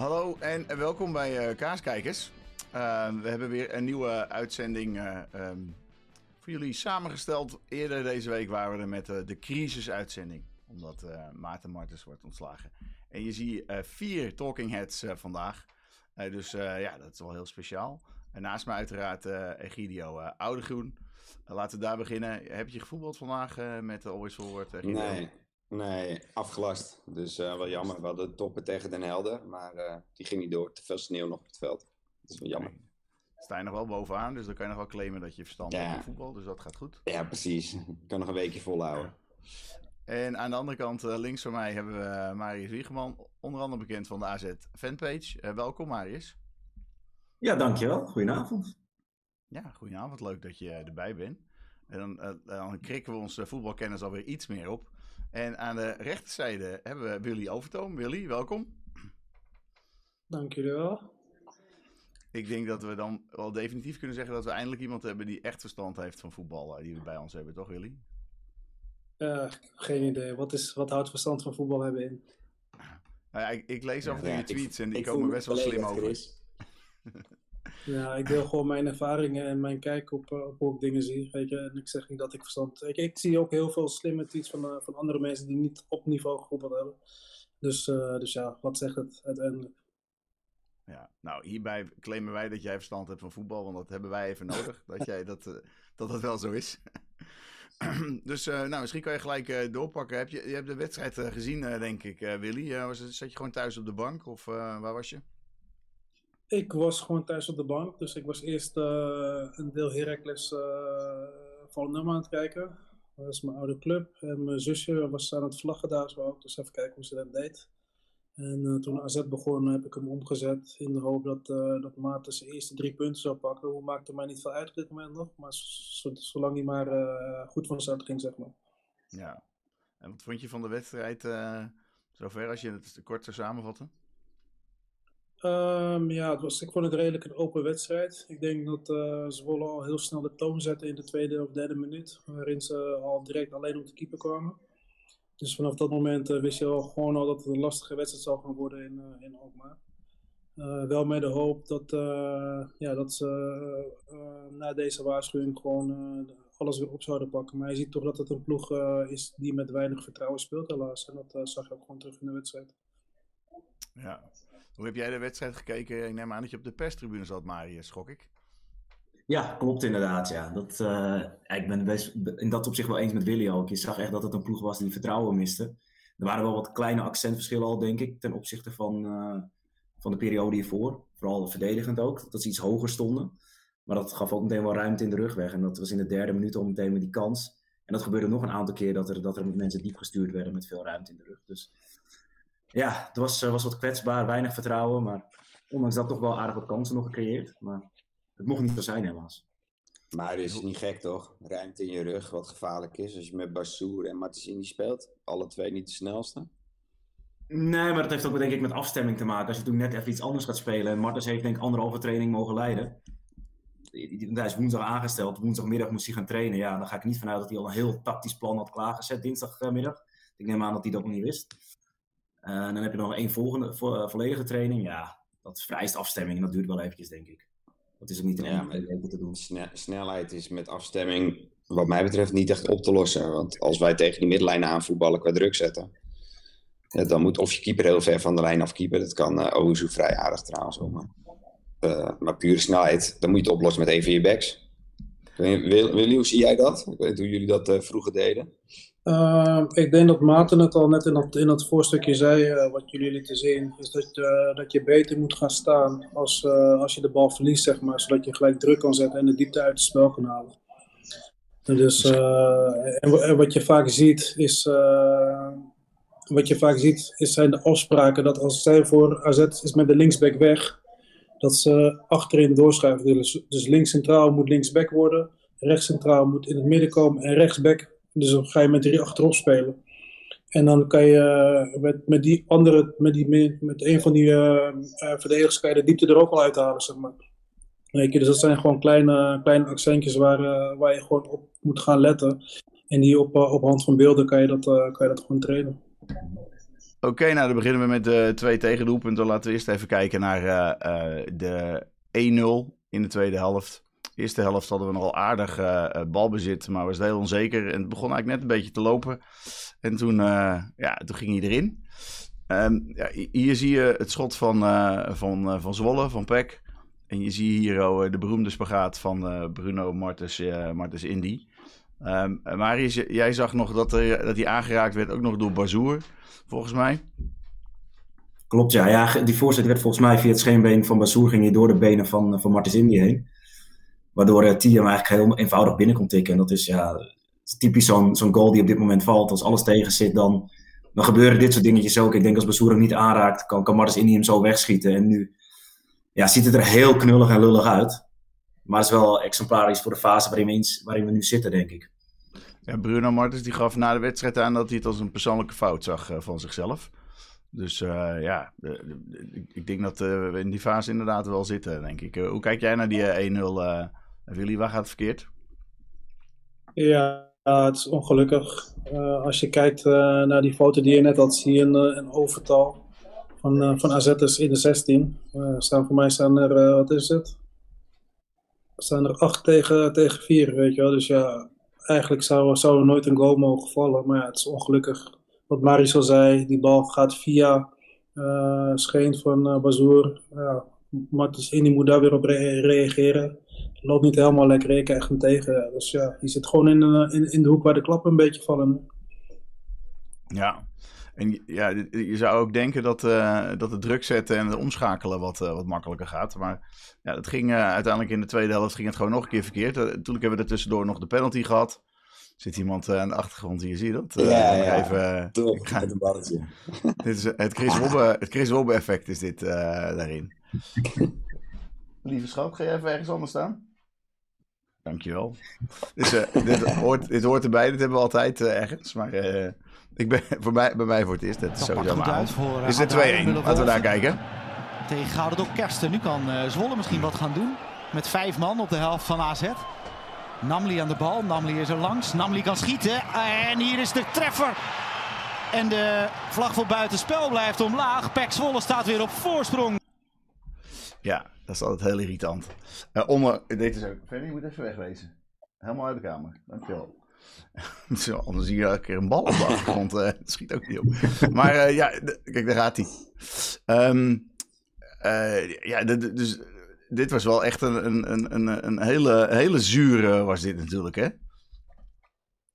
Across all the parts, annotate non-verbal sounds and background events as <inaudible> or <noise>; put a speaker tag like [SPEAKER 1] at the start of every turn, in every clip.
[SPEAKER 1] Hallo en welkom bij uh, Kaaskijkers. Uh, we hebben weer een nieuwe uitzending uh, um, voor jullie samengesteld. Eerder deze week waren we er met de crisisuitzending. Omdat Maarten Martens wordt ontslagen. En je ziet vier talking heads vandaag. dus ja, dat is wel heel speciaal. En naast me uiteraard Egidio Oudegroen. laten we daar beginnen. Heb je gevoetbald vandaag met Always Forward?
[SPEAKER 2] nee, Nee, afgelast. Dus uh, wel jammer. We hadden toppen tegen Den Helder, maar uh, die ging niet door. Te veel sneeuw nog op het veld. Dat is wel jammer.
[SPEAKER 1] Sta je nog wel bovenaan, dus dan kan je nog wel claimen dat je verstand hebt van voetbal. Dus dat gaat goed.
[SPEAKER 2] Ja, precies. Ik kan nog een weekje volhouden.
[SPEAKER 1] En aan de andere kant, uh, links van mij, hebben we Marius Wiegeman. Onder andere bekend van de AZ fanpage. welkom Marius.
[SPEAKER 3] Ja, dankjewel. Goedenavond.
[SPEAKER 1] Ja, goedenavond. Leuk dat je erbij bent. En dan, dan krikken we onze voetbalkennis alweer iets meer op. En aan de rechterzijde hebben we Willy Overtoom. Willy, welkom.
[SPEAKER 4] Dank jullie wel.
[SPEAKER 1] Ik denk dat we dan wel definitief kunnen zeggen dat we eindelijk iemand hebben die echt verstand heeft van voetbal. Die we bij ons hebben, toch Willy?
[SPEAKER 4] Uh, geen idee. Wat, is, wat houdt verstand van voetbal hebben in?
[SPEAKER 1] Nou ja, ik, ik, lees af en je tweets en die komen best wel slim over.
[SPEAKER 4] Ja, ik deel gewoon mijn ervaringen en mijn kijk op, eh, op hoe ik dingen zie. Weet je, en ik zeg niet dat ik verstand. Ik, ik zie ook heel veel slimme tweets van, uh, van andere mensen die niet op niveau gevoetbald hebben. Dus, uh, dus ja, wat zegt het uiteindelijk?
[SPEAKER 1] Ja, nou, hierbij claimen wij dat jij verstand hebt van voetbal, want dat hebben wij even nodig. <laughs> dat, jij, dat, dat dat wel zo is. <clears throat> dus nou, misschien kan je gelijk doorpakken. Heb je, je hebt de wedstrijd gezien, denk ik, Willy. was, zat je gewoon thuis op de bank of waar was je?
[SPEAKER 4] Ik was gewoon thuis op de bank. Dus ik was eerst uh, een deel Heracles uh, Volendam aan het kijken. Dat is mijn oude club. En mijn zusje was aan het vlaggen daar zo ook. Dus even kijken hoe ze dat deed. En uh, toen AZ begon heb ik hem omgezet. In de hoop dat, dat Maarten zijn eerste drie punten zou pakken. Hoe maakte mij niet veel uit op dit moment nog. Maar zolang hij maar goed van start ging, zeg maar.
[SPEAKER 1] Ja. En wat vond je van de wedstrijd zover als je het kort zou samenvatten?
[SPEAKER 4] Um, ja, het was, ik vond het redelijk een open wedstrijd. Ik denk dat uh, Zwolle al heel snel de toon zette in de tweede of derde minuut. Waarin ze al direct alleen op de keeper kwamen. Dus vanaf dat moment uh, wist je al gewoon al dat het een lastige wedstrijd zou gaan worden in, uh, in Alkmaar. wel met de hoop dat, ja, dat ze na deze waarschuwing gewoon alles weer op zouden pakken. Maar je ziet toch dat het een ploeg is die met weinig vertrouwen speelt helaas. En dat zag je ook gewoon terug in de wedstrijd.
[SPEAKER 1] Ja, hoe heb jij de wedstrijd gekeken? Ik neem aan dat je op de perstribune zat, Marius, schok ik.
[SPEAKER 3] Ja, klopt inderdaad. Ja. Dat, uh, ik ben best in dat opzicht wel eens met Willy ook. Je zag echt dat het een ploeg was die vertrouwen miste. Er waren wel wat kleine accentverschillen al, denk ik, ten opzichte van, uh, van de periode hiervoor. Vooral verdedigend ook, dat ze iets hoger stonden. Maar dat gaf ook meteen wel ruimte in de rug weg. En dat was in de derde minuut al meteen met die kans. En dat gebeurde nog een aantal keer dat er, dat er mensen diep gestuurd werden met veel ruimte in de rug. Dus ja, het was, eh, was wat kwetsbaar, weinig vertrouwen. Maar ondanks dat toch wel aardig wat kansen nog gecreëerd. Maar het mocht niet zo zijn helaas.
[SPEAKER 2] Maar het is niet gek toch? Ruimte in je rug, wat gevaarlijk is. Als je met Bassoer en Martensini speelt. Alle twee niet de snelste.
[SPEAKER 3] Nee, maar dat heeft ook denk ik met afstemming te maken. Als je toen net even iets anders gaat spelen. En Martens heeft denk ik anderhalve training mogen leiden. Hij is woensdag aangesteld. Woensdagmiddag moest hij gaan trainen. Ja, dan ga ik niet vanuit dat hij al een heel tactisch plan had klaargezet dinsdagmiddag. Ik neem aan dat hij dat nog niet wist. Uh, dan heb je nog één volgende, vo eh, volledige training. Ja, dat vereist afstemming en dat duurt wel eventjes, denk ik. Dat is ook niet in ja, één te doen.
[SPEAKER 2] snelheid is met afstemming, wat mij betreft, niet echt op te lossen. Want als wij tegen die middenlijn aanvoetballen qua druk zetten, ja, dan moet of je keeper heel ver van de lijn afkeeper. Dat kan uh, Ozu vrij aardig trouwens. Maar, uh, maar pure snelheid, dan moet je het oplossen met van je backs. Willy, hoe zie jij dat? Ik weet hoe jullie dat uh, vroeger deden.
[SPEAKER 4] Uh, ik denk dat Maarten het al net in dat, in dat voorstukje zei, uh, wat jullie lieten zien, is dat, uh, dat je beter moet gaan staan als, als je de bal verliest, zeg maar, zodat je gelijk druk kan zetten en de diepte uit het spel kan halen. Dus, en, en, wat je vaak ziet, is, wat je vaak ziet, is zijn de afspraken dat als zij voor AZ is met de linksback weg, dat ze achterin doorschuiven. Dus, dus links centraal moet linksback worden, rechts centraal moet in het midden komen en rechtsback dus dan ga je met drie achterop spelen. En dan kan je eh, met, met die andere, met, die, met een van die uh, verdedigers, kan je de diepte er ook al uithalen, zeg maar. Weet je, dus dat zijn gewoon kleine, kleine accentjes waar, waar je gewoon op moet gaan letten. En die op, op hand van beelden kan je dat, kan je dat gewoon trainen.
[SPEAKER 1] Oké, nou dan beginnen we met de twee tegendoelpunten. Laten we eerst even kijken naar de 1-0 in de tweede helft. Eerste helft hadden we nogal aardig uh, balbezit, maar was heel onzeker. En het begon eigenlijk net een beetje te lopen. En toen, ja, toen ging hij erin. Um, ja, hier zie je het schot van, van, van Zwolle, van Peck. En je ziet hier oh, de beroemde spagaat van Bruno Martens, Martens Indy. Um, maar jij zag nog dat, er, dat hij aangeraakt werd, ook nog door Bazoer, volgens mij.
[SPEAKER 3] Klopt, ja. ja die voorzet werd volgens mij via het scheenbeen van Bazoer ging hij door de benen van, van Martens Indy heen. Waardoor uh, Thiem eigenlijk heel eenvoudig binnen kon tikken. En dat is ja, typisch zo'n zo'n goal die op dit moment valt. Als alles tegen zit, dan, dan gebeuren dit soort dingetjes ook. Ik denk als Bazoer hem niet aanraakt, kan, kan Martens hem zo wegschieten. En nu ja, ziet het er heel knullig en lullig uit. Maar het is wel exemplarisch voor de fase waarin we, waarin we nu zitten, denk ik.
[SPEAKER 1] Ja, Bruno Martens die gaf na de wedstrijd aan dat hij het als een persoonlijke fout zag uh, van zichzelf. Dus uh, ja, ik denk dat uh, we in die fase inderdaad wel zitten, denk ik. hoe kijk jij naar die 1-0, Willy? Waar gaat het verkeerd?
[SPEAKER 4] Ja, het is ongelukkig. als je kijkt naar die foto die je net had, zie je een, een overtal van, van AZ'ers in de 16. staan voor mij staan er, wat is het? staan er 8 tegen, tegen 4, weet je wel. Dus ja, eigenlijk zou, zou er nooit een goal mogen vallen. Maar ja, het is ongelukkig. Wat Marisol zei, die bal gaat via uh, scheen van uh, Bazoer. Ja, Martens moet daar weer op reageren. Loopt niet helemaal lekker, ik echt hem tegen. Dus ja, die zit gewoon in, uh, in, in de hoek waar de klappen een beetje vallen.
[SPEAKER 1] Ja, en ja, je zou ook denken dat, uh, dat het druk zetten en het omschakelen wat, wat makkelijker gaat. Maar ja, het ging uiteindelijk in de tweede helft ging het gewoon nog een keer verkeerd. Toen hebben we er tussendoor nog de penalty gehad. Zit iemand aan de achtergrond hier, zie je dat?
[SPEAKER 2] ja, ja. Even, Top, ga... met een balletje. <laughs>
[SPEAKER 1] dit is het Chris Wobbe, het Chris Wobbe effect is dit daarin. <laughs> Lieve schat, ga je even ergens anders staan? Dankjewel. Dus, dit, hoort, dit hoort erbij, dit hebben we altijd ergens. Maar ik ben, <laughs> voor mij, bij mij voor het eerst. Dat is sowieso maar voor, Is het 2-1? Laten we daar kijken.
[SPEAKER 5] Tegen Gouden door Kersten. Nu kan uh, Zwolle misschien wat gaan doen. Met vijf man op de helft van AZ. Namli aan de bal. Namli is er langs. Namli kan schieten. En hier is de treffer. En de vlag voor buitenspel blijft omlaag. Pek Zwolle staat weer op voorsprong.
[SPEAKER 1] Ja, dat is altijd heel irritant. Uh, dit is ook. Moet even wegwezen. Helemaal uit de kamer. Dankjewel. <laughs> Zo, anders zie je elke keer een bal op de achtergrond. Uh, schiet ook niet op. Maar uh, ja, kijk, daar gaat hij. Um, ja, dus dit was wel echt een, een, een, een hele, hele zure was dit natuurlijk, hè?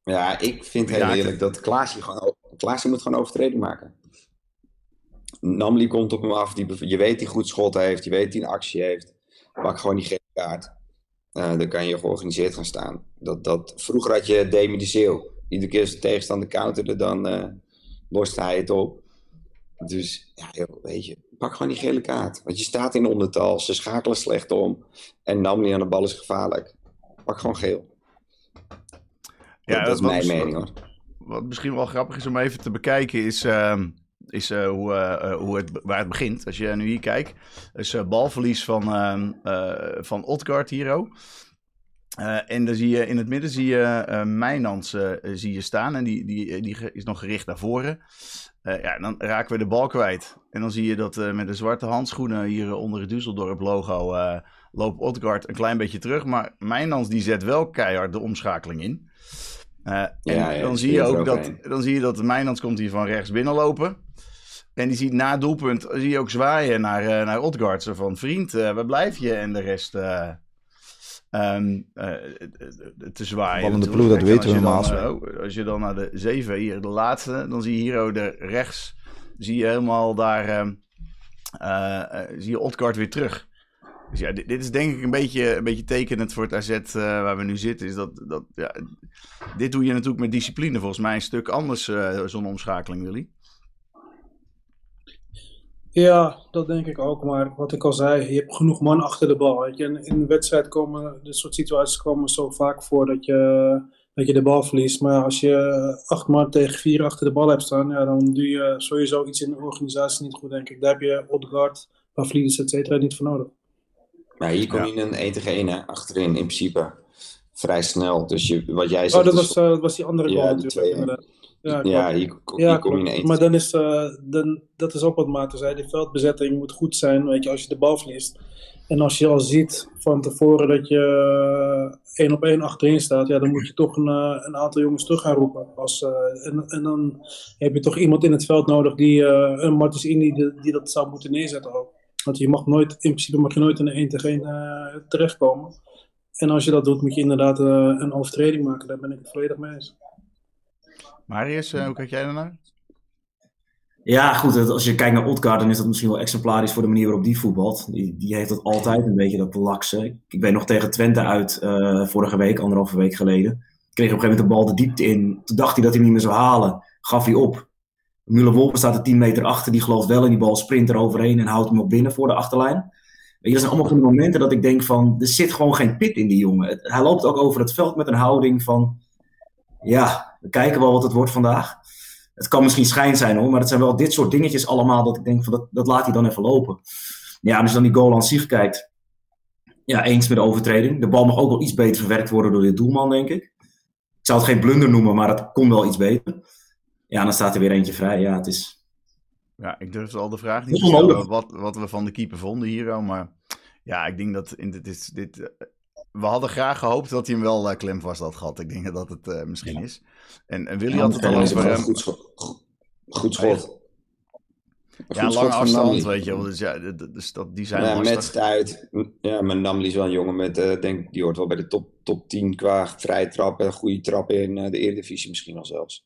[SPEAKER 2] Ja, ik vind heel eerlijk dat Klaasje gewoon... Klaasje moet gewoon overtreding maken. Namli komt op hem af. Die, je weet die goed schot heeft. Je weet die een actie heeft. Pak gewoon die gele kaart. Uh, dan kan je georganiseerd gaan staan. Dat, dat, vroeger had je Demi de Zeeuw. Iedere keer als de tegenstander counterde, dan uh, loste hij het op. Dus ja, joh, weet je, pak gewoon die gele kaart. Want je staat in ondertal, ze schakelen slecht om. En Namli aan de bal is gevaarlijk. Pak gewoon geel. Ja, dat, dat is mijn mening hoor.
[SPEAKER 1] Wat misschien wel grappig is om even te bekijken is... Uh is uh, hoe, uh, hoe het, waar het begint. Als je nu hier kijkt, is balverlies van, uh, van Otgard hier. en dan zie je in het midden zie je uh, Mijnans zie je staan en die, die, die is nog gericht naar voren. Ja, dan raken we de bal kwijt. En dan zie je dat met de zwarte handschoenen hier onder het Düsseldorp logo loopt Otgard een klein beetje terug. Maar Mijnans die zet wel keihard de omschakeling in. en ja, dan, zie je ook dat, dan zie je dat Mijnans komt hier van rechts binnenlopen. En die ziet na het doelpunt, zie je ook zwaaien naar, uh, naar Odgaard. Zo van, vriend, uh, waar blijf je? En de rest uh, um, te zwaaien.
[SPEAKER 6] Vallende ploeg, dat weten we normaal.
[SPEAKER 1] Oh, als je dan naar de zeven, hier de laatste, dan zie je hier ook de rechts, zie je helemaal daar, um, zie je Odgaard weer terug. Dus ja, dit, dit, is denk ik een beetje, een beetje tekenend voor het AZ waar we nu zitten. Is dat, dat, ja, dit doe je natuurlijk met discipline volgens mij een stuk anders, zo'n omschakeling, Willy.
[SPEAKER 4] Ja, dat denk ik ook. Maar wat ik al zei, je hebt genoeg man achter de bal. Weet je. in een wedstrijd komen dit soort situaties komen zo vaak voor dat je, dat je de bal verliest. Maar als je acht man tegen vier achter de bal hebt staan, ja, dan doe je sowieso iets in de organisatie niet goed, denk ik. Daar heb je Odegaard, Pavlidis, et cetera, niet voor nodig.
[SPEAKER 2] Maar hier kom je in een 1 tegen 1 achterin, in principe. Vrij snel. Dus je, wat jij
[SPEAKER 4] zegt... Oh, dat, was, uh, dat was die andere goal ja, natuurlijk. Ja,
[SPEAKER 2] Ja, hier, kom-
[SPEAKER 4] Ja,
[SPEAKER 2] hier kom je ineens.
[SPEAKER 4] Maar dan is, eh, dan, dat is ook wat Maarten zei. Die veldbezetting moet goed zijn, weet je, als je de bal verliest. En als je al ziet van tevoren dat je eh, één op één achterin staat, ja, dan moet je toch een, eh, een aantal jongens terug gaan roepen. Als, en, en dan heb je toch iemand in het veld nodig die, een Martens Indy, die, die dat zou moeten neerzetten ook. Want je mag nooit, in principe mag je nooit in een 1 tegen 1 terechtkomen. En als je dat doet, moet je inderdaad een overtreding maken. Daar ben ik het volledig mee eens.
[SPEAKER 1] Marius, eh, hoe kijk jij daarnaar?
[SPEAKER 3] Ja, goed. Als je kijkt naar Odgaard, dan is dat misschien wel exemplarisch voor de manier waarop die voetbalt. Die, die heeft dat altijd een beetje, dat lakse. Ik- weet nog tegen Twente uit eh, vorige week, anderhalve week geleden. Kreeg op een gegeven moment de bal de diepte in. Toen dacht hij dat hij hem niet meer zou halen. Gaf hij op. Müller-Wolper staat er 10 meter achter. Die gelooft wel in die bal, sprint er overheen en houdt hem op binnen voor de achterlijn. Weet je, dat zijn allemaal van die momenten dat ik denk van, er zit gewoon geen pit in die jongen. Hij loopt ook over het veld met een houding van, ja, we kijken wel wat het wordt vandaag. Het kan misschien schijn zijn hoor, maar het zijn wel dit soort dingetjes allemaal dat ik denk van, dat, dat laat hij dan even lopen. Ja, je dan die goal aan zich kijkt, ja, eens met de overtreding. De bal mag ook wel iets beter verwerkt worden door de doelman, denk ik. Ik zou het geen blunder noemen, maar het kon wel iets beter. Ja, dan staat er weer eentje vrij. Ja, het is...
[SPEAKER 1] Ja, ik durf al de vraag niet te stellen wat, wat we van de keeper vonden hier. Maar ja, ik denk dat in dit, dit, dit, we hadden graag gehoopt dat hij hem wel uh, klem vast had gehad. Ik denk dat het uh, misschien is. En, en Willy had het al over...
[SPEAKER 2] Een goed, schot. goed schot.
[SPEAKER 1] Ja, lange schot afstand, weet je wel. Dus ja, dus dat, die zijn
[SPEAKER 2] ja, met tijd. Ja, maar Namli is wel een jongen met, uh, denk die hoort wel bij de top, top 10 qua vrije trappen, goede trappen in de Eredivisie misschien wel zelfs.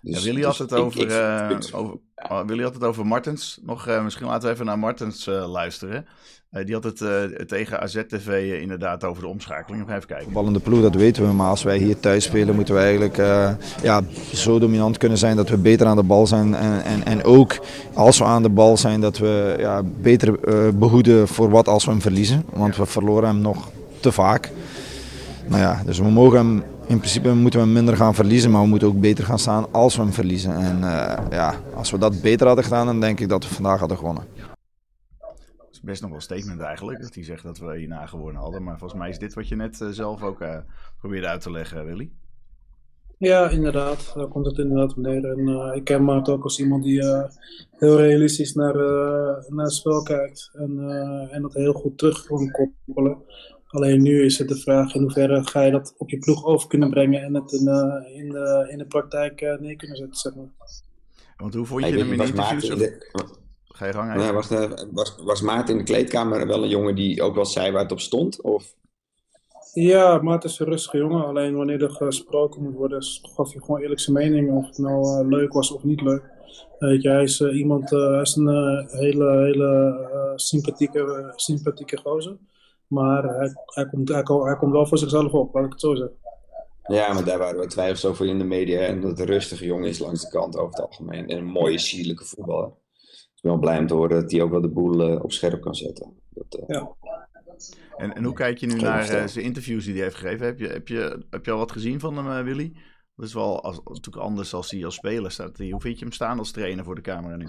[SPEAKER 1] Dus, ja, Willy had het dus over, ik, ik, ik, over ja. Willy had het over Martens. Nog, uh, misschien laten we even naar Martens uh, luisteren. Uh, die had het uh, tegen AZ-TV inderdaad over de omschakeling. Even kijken.
[SPEAKER 6] Voetballende ploeg, dat weten we. Maar als wij hier thuis spelen, moeten we eigenlijk uh, ja, zo dominant kunnen zijn dat we beter aan de bal zijn. En, en, en ook als we aan de bal zijn, dat we ja, beter behoeden voor wat als we hem verliezen. Want we verloren hem nog te vaak. Nou ja, dus we mogen hem in principe moeten we hem minder gaan verliezen, maar we moeten ook beter gaan staan als we hem verliezen. En ja, als we dat beter hadden gedaan, dan denk ik dat we vandaag hadden gewonnen.
[SPEAKER 1] Best nog wel statement eigenlijk, dat hij zegt dat we hierna gewonnen hadden. Maar volgens mij is dit wat je net uh, zelf ook uh, probeerde uit te leggen, Willy.
[SPEAKER 4] Ja, inderdaad. Daar komt het inderdaad op neer. En uh, ik ken Maarten ook als iemand die heel realistisch naar, naar het spel kijkt. En, en dat heel goed terug kan koppelen. Alleen nu is het de vraag in hoeverre ga je dat op je ploeg over kunnen brengen en het in, uh, in, de, in de praktijk uh, neer kunnen zetten, zeg maar.
[SPEAKER 1] Want hoe vond je hem in de interviews? Ga je gang
[SPEAKER 2] ja, was, was, was Maarten in de kleedkamer wel een jongen die ook wel zei waar het op stond? Of?
[SPEAKER 4] Ja, Maarten is een rustige jongen. Alleen wanneer er gesproken moet worden, gaf hij gewoon eerlijk zijn mening. Of het nou uh, leuk was of niet leuk. Weet je, hij is uh, iemand, uh, hij is een hele, hele sympathieke, sympathieke gozer. Maar hij, hij, komt, hij, hij, komt wel voor zichzelf op, laat ik het zo zeggen.
[SPEAKER 2] Ja, maar daar waren we twijfels over in de media. En dat het een rustige jongen is langs de kant over het algemeen. En een mooie, sierlijke voetballer. Wel blij om te horen dat hij ook wel de boel uh, op scherp kan zetten. Dat, uh,
[SPEAKER 4] ja.
[SPEAKER 1] En, en hoe kijk je nu naar uh, zijn interviews die hij heeft gegeven? Heb je, heb, je, heb je al wat gezien van hem, Willy? Dat is wel als, natuurlijk anders als hij als speler staat. Hoe vind je hem staan als trainer voor de camera nu?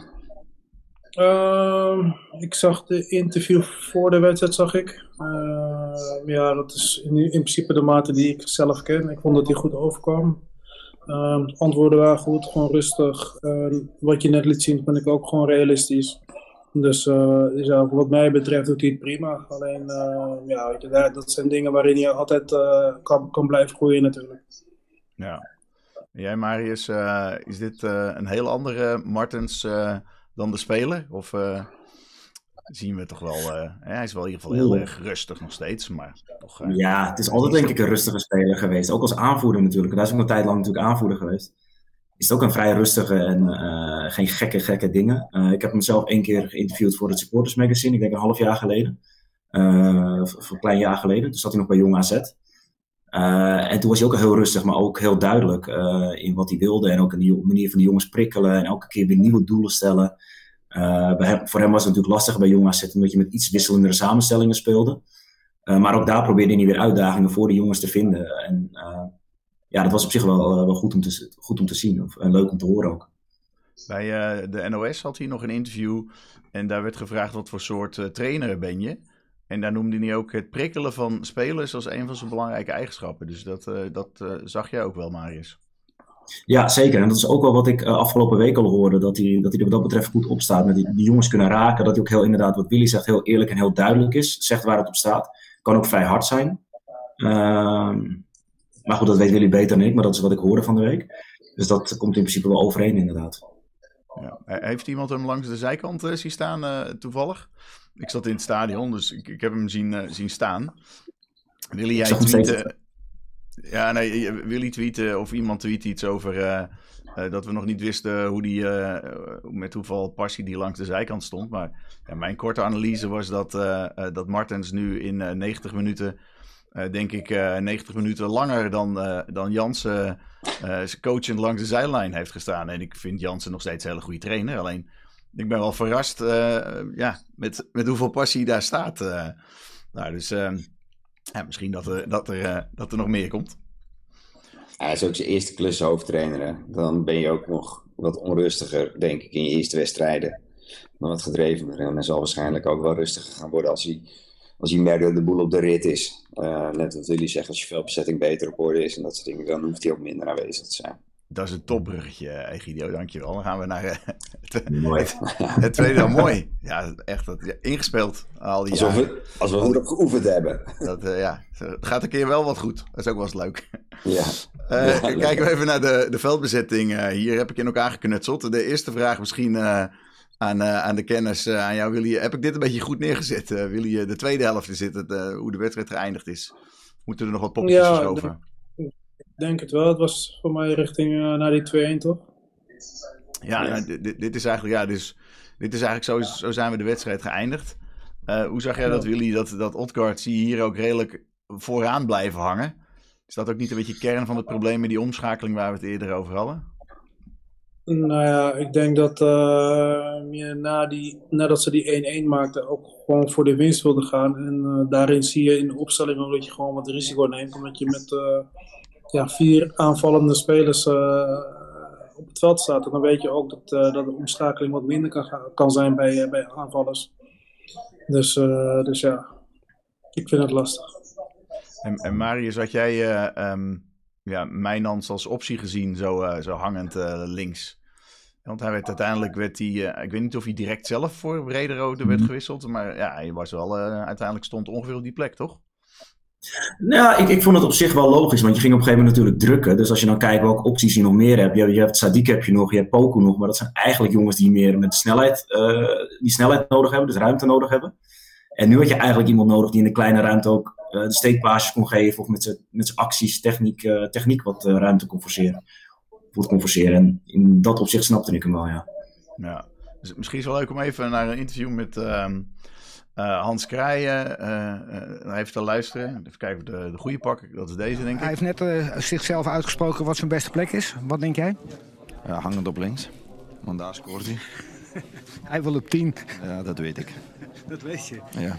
[SPEAKER 4] Uh, ik zag de interview voor de wedstrijd, zag ik. Uh, ja, dat is in, in, principe de mate die ik zelf ken. Ik vond dat hij goed overkwam. Uh, antwoorden waren goed, gewoon rustig. wat je net liet zien, vind ik ook gewoon realistisch. Dus ja, wat mij betreft doet hij het prima. Alleen, ja, weet je, dat zijn dingen waarin je altijd uh, kan, kan blijven groeien natuurlijk.
[SPEAKER 1] Ja. Jij Marius, is dit een heel andere Martens dan de speler? Of zien we toch wel... Uh, hij is wel in ieder geval heel erg rustig nog steeds, maar toch... Uh,
[SPEAKER 3] ja, het is altijd denk ik een rustige speler geweest. Ook als aanvoerder natuurlijk. Daar is ook een tijd lang natuurlijk aanvoerder geweest. Is het ook een vrij rustige en geen gekke, gekke dingen. ik heb hem zelf één keer geïnterviewd voor het Supporters Magazine. Ik denk een half jaar geleden. of een klein jaar geleden. Toen zat hij nog bij Jong AZ. Uh, en toen was hij ook heel rustig, maar ook heel duidelijk uh, in wat hij wilde. En ook een nieuwe manier van de jongens prikkelen en elke keer weer nieuwe doelen stellen. Hem, voor hem was het natuurlijk lastig bij Jong AZ, omdat je met iets wisselendere samenstellingen speelde. maar ook daar probeerde hij weer uitdagingen voor de jongens te vinden. En ja, dat was op zich wel, goed, om te, goed om te zien of, en leuk om te horen ook.
[SPEAKER 1] Bij de NOS had hij nog een interview en daar werd gevraagd wat voor soort trainer ben je. En daar noemde hij ook het prikkelen van spelers als een van zijn belangrijke eigenschappen. Dus dat, dat zag jij ook wel, Marius.
[SPEAKER 3] Ja, zeker. En dat is ook wel wat ik uh, afgelopen week al hoorde. Dat hij, dat hij er wat dat betreft goed op staat. Met die, die, jongens kunnen raken. Dat hij ook heel inderdaad, wat Willy zegt, heel eerlijk en heel duidelijk is. Zegt waar het op staat. Kan ook vrij hard zijn. Ehm, maar goed, dat weet Willy beter dan ik. Maar dat is wat ik hoorde van de week. Dus dat komt in principe wel overeen inderdaad.
[SPEAKER 1] Ja. Heeft iemand hem langs de zijkant uh, zien staan uh, toevallig? Ik zat in het stadion, dus ik, ik heb hem zien, zien staan. Willy jij tweeten? Ja, nee, Willy tweeten of iemand tweet iets over dat we nog niet wisten hoe die, met hoeveel passie die langs de zijkant stond. Maar ja, mijn korte analyse was dat, dat Martens nu in 90 minuten denk ik uh, 90 minuten langer dan, dan Jansen coachend langs de zijlijn heeft gestaan. En ik vind Jansen nog steeds een hele goede trainer. Alleen ik ben wel verrast ja, met, met hoeveel passie daar staat. nou, dus misschien dat er, dat, er, dat er nog meer komt.
[SPEAKER 2] Hij is ook zijn eerste klus hoofdtrainer. Dan ben je ook nog wat onrustiger, denk ik, in je eerste wedstrijden. Dan wat gedrevener. En hij zal waarschijnlijk ook wel rustiger gaan worden als hij als hij merkt dat de boel op de rit is. Uh, net wat jullie zeggen, als je veel bezetting beter op orde is en dat soort dingen, dan hoeft hij ook minder aanwezig te zijn.
[SPEAKER 1] Dat is een topbruggetje, Egidio, dankjewel. Dan gaan we naar uh, <laughs> het, mooi. Het, het, tweede dan mooi. Ja, echt dat, ja, ingespeeld al die
[SPEAKER 2] Alsof
[SPEAKER 1] jaren.
[SPEAKER 2] We, als we goed op geoefend hebben.
[SPEAKER 1] Dat, uh, ja, het gaat een keer wel wat goed. Dat is ook wel eens leuk.
[SPEAKER 2] Ja.
[SPEAKER 1] ja kijken we even naar de, de veldbezetting. hier heb ik in elkaar geknutseld. De eerste vraag misschien aan, uh, aan de kennis, uh, aan jou. Willy, heb ik dit een beetje goed neergezet? Uh, Willy, de tweede helft is het, hoe de wedstrijd geëindigd is. Moeten er nog wat poppetjes
[SPEAKER 4] ja,
[SPEAKER 1] geschoven?
[SPEAKER 4] Ik denk het wel. Het was voor mij richting naar die 2-1, toch?
[SPEAKER 1] Ja. Nou, dit, dit, is eigenlijk, ja, dus, dit is eigenlijk zo, zo zijn we de wedstrijd geëindigd. hoe zag jij dat, Willy, dat, dat Odgaard zie je hier ook redelijk vooraan blijven hangen? Is dat ook niet een beetje kern van het probleem met die omschakeling waar we het eerder over hadden?
[SPEAKER 4] Nou ja, ik denk dat uh, na die, nadat ze die 1-1 maakten ook gewoon voor de winst wilde gaan. En uh, daarin zie je in de opstelling ook dat je gewoon wat risico neemt. Omdat je met uh, ja, vier aanvallende spelers op het veld staat. En dan weet je ook dat, dat de omschakeling wat minder kan, kan zijn bij, bij aanvallers. Dus, dus ja, ik vind het lastig.
[SPEAKER 1] En, en Marius, had jij um, ja, Mijnans als optie gezien, zo, zo hangend links? Want hij werd uiteindelijk, werd hij, uh, ik weet niet of hij direct zelf voor Brederode werd gewisseld. Maar ja, hij was wel, uh, uiteindelijk stond ongeveer op die plek, toch?
[SPEAKER 3] Nou, ik, ik vond het op zich wel logisch, want je ging op een gegeven moment natuurlijk drukken. Dus als je dan kijkt welke opties je nog meer hebt. Je, je hebt Sadiq heb je nog, je hebt Poku nog. Maar dat zijn eigenlijk jongens die meer met snelheid, uh, die snelheid nodig hebben, dus ruimte nodig hebben. En nu had je eigenlijk iemand nodig die in de kleine ruimte ook de steekpaasjes kon geven. Of met zijn acties, techniek, techniek wat ruimte kon forceren. En in dat opzicht snapte ik hem wel, ja.
[SPEAKER 1] Ja, dus misschien is het wel leuk om even naar een interview met uh, uh, Hans Krijen uh, even te luisteren. Even kijken of de, de goede pak, dat is deze denk ik.
[SPEAKER 7] Hij heeft net zichzelf uitgesproken wat zijn beste plek is. Wat denk jij?
[SPEAKER 6] Ja, hangend op links, want daar scoort hij. <laughs>
[SPEAKER 7] hij wil op 10.
[SPEAKER 6] Ja, dat weet ik.
[SPEAKER 7] Dat weet je.
[SPEAKER 6] Ja.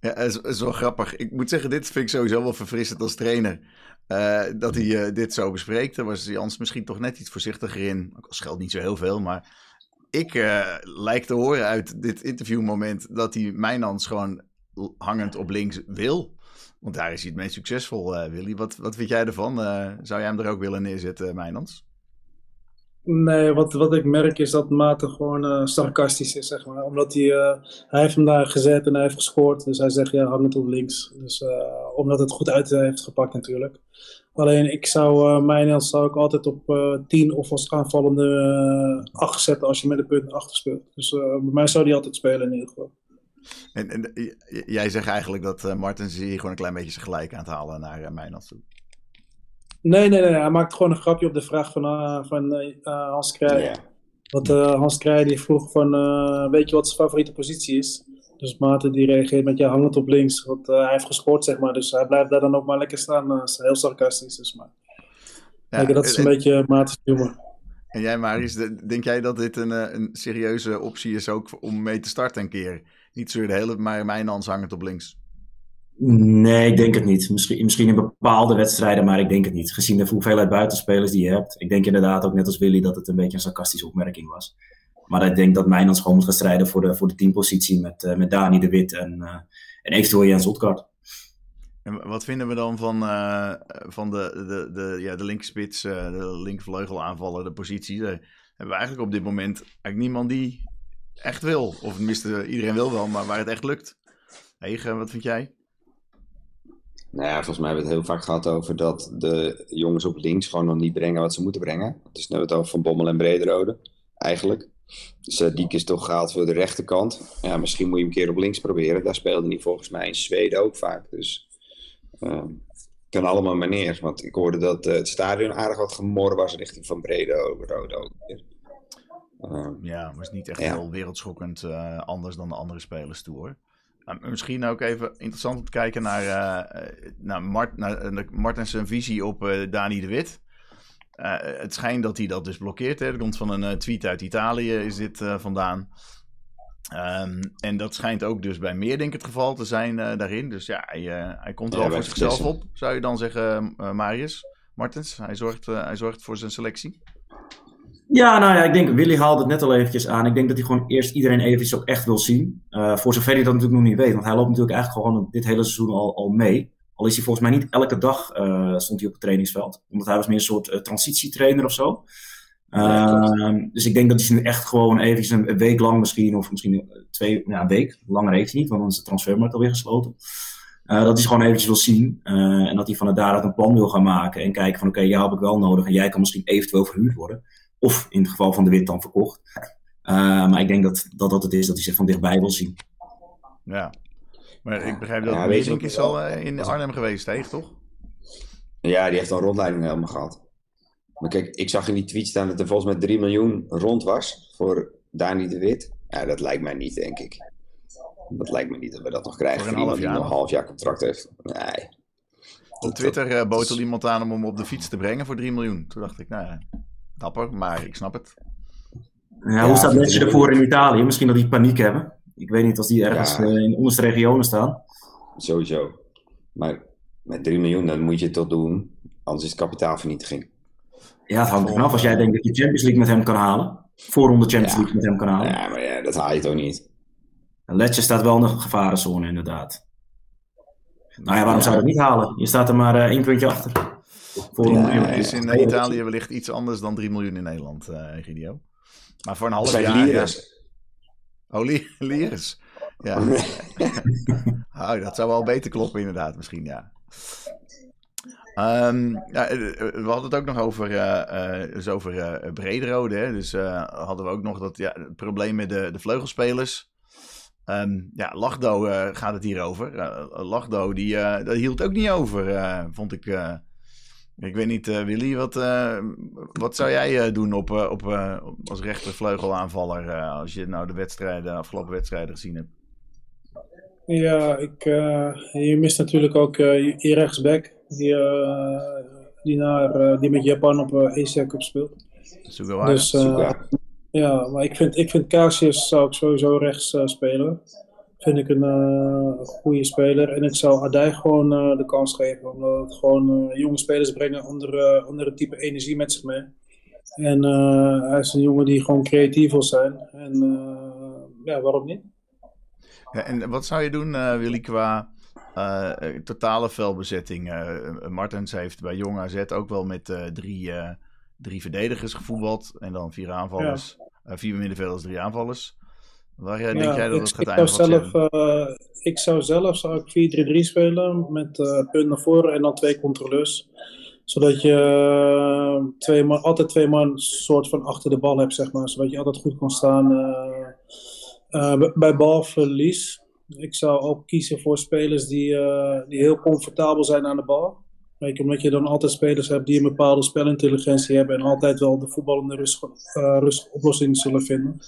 [SPEAKER 1] Ja, het is, is wel grappig. Ik moet zeggen, dit vind ik sowieso wel verfrissend als trainer. Uh, dat hij uh, dit zo bespreekt. Daar was Jans misschien toch net iets voorzichtiger in. Ook al scheelt niet zo heel veel, maar ik uh, lijk te horen uit dit interviewmoment dat hij Mijnans gewoon hangend op links wil. Want daar is hij het meest succesvol, Willy. Wat, wat vind jij ervan? zou jij hem er ook willen neerzetten, Mijnans?
[SPEAKER 4] Nee, wat, wat ik merk is dat Maarten gewoon uh, sarcastisch is, zeg maar. Omdat hij, uh, hij heeft hem daar gezet en hij heeft gescoord. Dus hij zegt, ja, hang het op links. Dus uh, omdat het goed uit heeft gepakt natuurlijk. Alleen ik zou, uh, mijn zou ik altijd op 10 of als aanvallende 8 zetten als je met de punten achter speelt. Dus bij mij zou die altijd spelen in ieder geval.
[SPEAKER 1] En, en jij zegt eigenlijk dat Martens hier gewoon een klein beetje zijn gelijk aan het halen naar uh, Mijnans toe.
[SPEAKER 4] Nee, nee, nee. Hij maakt gewoon een grapje op de vraag van, uh, van uh, Hans Krij. Yeah. Want uh, Hans Krij die vroeg van, weet je wat zijn favoriete positie is? Dus Maarten die reageert met, ja, hangend op links. Want hij heeft gescoord, zeg maar. Dus hij blijft daar dan ook maar lekker staan. Dat is heel sarcastisch, dus maar. Ja, Kijk, dat is een en, beetje Maarten's humor.
[SPEAKER 1] En jij, Marius, denk jij dat dit een, een serieuze optie is ook om mee te starten een keer? Niet zo de hele, maar mijn hangend op links.
[SPEAKER 3] Nee, ik denk het niet. Misschien, misschien in bepaalde wedstrijden, maar ik denk het niet. Gezien de hoeveelheid buitenspelers die je hebt. Ik denk inderdaad ook net als Willy dat het een beetje een sarcastische opmerking was. Maar ik denk dat Mijnans gewoon moet gaan strijden voor de, voor de teampositie met, uh, met Dani de Wit en, uh, en eventueel Jens Otkart.
[SPEAKER 1] En wat vinden we dan van, uh, van de, de, de, ja, de linkspits, uh, de linkvleugel aanvallen, de positie? Daar hebben we eigenlijk op dit moment eigenlijk niemand die echt wil. Of tenminste, iedereen wil wel, maar waar het echt lukt. Hegen, wat vind jij?
[SPEAKER 2] Nou ja, volgens mij hebben we het heel vaak gehad over dat de jongens op links gewoon nog niet brengen wat ze moeten brengen. Dus nu hebben we het over Van Bommel en Brederode, eigenlijk. Dus uh, Diek is toch gehaald voor de rechterkant. Ja, misschien moet je hem een keer op links proberen. Daar speelde hij volgens mij in Zweden ook vaak. Dus uh, kan allemaal manier. Want ik hoorde dat uh, het stadion aardig wat gemor was richting Van Brederode ook.
[SPEAKER 1] Uh, ja, maar is niet echt ja. heel wereldschokkend uh, anders dan de andere spelers toe hoor. Uh, misschien ook even interessant om te kijken naar, naar, Mart, naar Martens visie op Dani de Wit. Het schijnt dat hij dat dus blokkeert. Hè. Dat komt van een tweet uit Italië, is dit vandaan. Um, en dat schijnt ook dus bij meer denk ik het geval te zijn daarin. Dus ja, hij, hij komt er ja, al voor zichzelf op, zou je dan zeggen, Marius Martens. Hij zorgt, hij zorgt voor zijn selectie.
[SPEAKER 3] Ja, nou ja, ik denk, Willy haalde het net al eventjes aan. Ik denk dat hij gewoon eerst iedereen eventjes ook echt wil zien. Uh, voor zover hij dat natuurlijk nog niet weet. Want hij loopt natuurlijk eigenlijk gewoon dit hele seizoen al, al mee. Al is hij volgens mij niet elke dag uh, stond hij op het trainingsveld. Omdat hij was meer een soort uh, transitietrainer of zo. Ja, dus ik denk dat hij nu echt gewoon eventjes een week lang misschien, of misschien twee, ja, een week. Langer heeft hij niet, want dan is de transfermarkt alweer gesloten. dat hij gewoon eventjes wil zien. en dat hij van het daaruit een plan wil gaan maken. En kijken van oké, okay, jou heb ik wel nodig. En jij kan misschien eventueel verhuurd worden. Of in het geval van de wit dan verkocht. Uh, maar ik denk dat, dat dat het is dat hij zich van dichtbij wil zien.
[SPEAKER 1] Ja, maar ik begrijp dat ja, Weesink is al uh, in Arnhem geweest, hè, toch?
[SPEAKER 2] Ja, die heeft al rondleiding helemaal gehad. Maar kijk, ik zag in die tweet staan dat er volgens mij 3 miljoen rond was voor Dani de Wit. Ja, dat lijkt mij niet, denk ik. Dat lijkt me niet dat we dat nog krijgen voor, voor iemand die nog een half jaar contract heeft. Nee.
[SPEAKER 1] Op Twitter uh, bood iemand aan om hem op de fiets te brengen voor 3 miljoen. Toen dacht ik, nou ja, dapper, maar ik snap het.
[SPEAKER 3] Ja, hoe staat mensen ervoor in Italië? Misschien dat die paniek hebben. Ik weet niet als die ergens ja. in de onderste regionen staan.
[SPEAKER 2] Sowieso. Maar met 3 miljoen, dan moet je het toch doen. Anders is het kapitaalvernietiging.
[SPEAKER 3] Ja, het hangt ervan af. Als jij denkt dat je Champions League met hem kan halen. Voorronde Champions ja. League met hem kan halen.
[SPEAKER 2] Ja, maar ja, dat haal je toch niet.
[SPEAKER 3] Letje staat wel in de gevarenzone, inderdaad. Nou ja, waarom zou je dat niet halen? Je staat er maar uh, één puntje achter.
[SPEAKER 1] Voor ja, het is in Italië wellicht iets anders dan 3 miljoen in Nederland, uh, Gidio. Maar voor een half jaar... Oh, li Liers. Ja. <laughs> oh, dat zou wel beter kloppen inderdaad, misschien, ja. Um, ja, eh, eh, we hadden het ook nog over, uh, uh, dus over uh, Brederode. Hè? Dus hadden we ook nog dat, ja, het probleem met de, de vleugelspelers. Um, ja, Lachdo gaat het hier over. Lachdo, die, dat hield ook niet over, vond ik ik weet niet, uh, Willy, wat, uh, wat zou jij uh, doen op, op, als rechtervleugelaanvaller als je nou de wedstrijden, de afgelopen wedstrijden gezien hebt?
[SPEAKER 4] Ja, ik, je mist natuurlijk ook je rechtsback, die, die, naar, die met Japan op Asia Cup speelt. Dus, ja, maar ik vind, ik vind Casius zou ik sowieso rechts spelen vind ik een uh, goede speler. En ik zou Adij gewoon uh, de kans geven. Omdat het gewoon uh, jonge spelers brengen andere, andere type energie met zich mee. En hij is een jongen die gewoon creatief wil zijn. En ja, waarom niet?
[SPEAKER 1] Ja, en wat zou je doen, Willy, qua totale velbezetting? Martens heeft bij Jong AZ ook wel met drie, drie verdedigers gevoetbald. En dan vier aanvallers. Ja. vier middenvelders, drie aanvallers. Waar ja, denk jij dat het gaat eindigen?
[SPEAKER 4] Zelf, uh, ik zou zelf zou ik 4-3-3 spelen met uh, punt naar voren en dan twee controleurs. Zodat je uh, twee man, altijd twee man soort van achter de bal hebt, zeg maar. Zodat je altijd goed kan staan bij balverlies. Ik zou ook kiezen voor spelers die, die heel comfortabel zijn aan de bal. Omdat je dan altijd spelers hebt die een bepaalde spelintelligentie hebben en altijd wel de voetballende rustige, rustige oplossingen zullen vinden.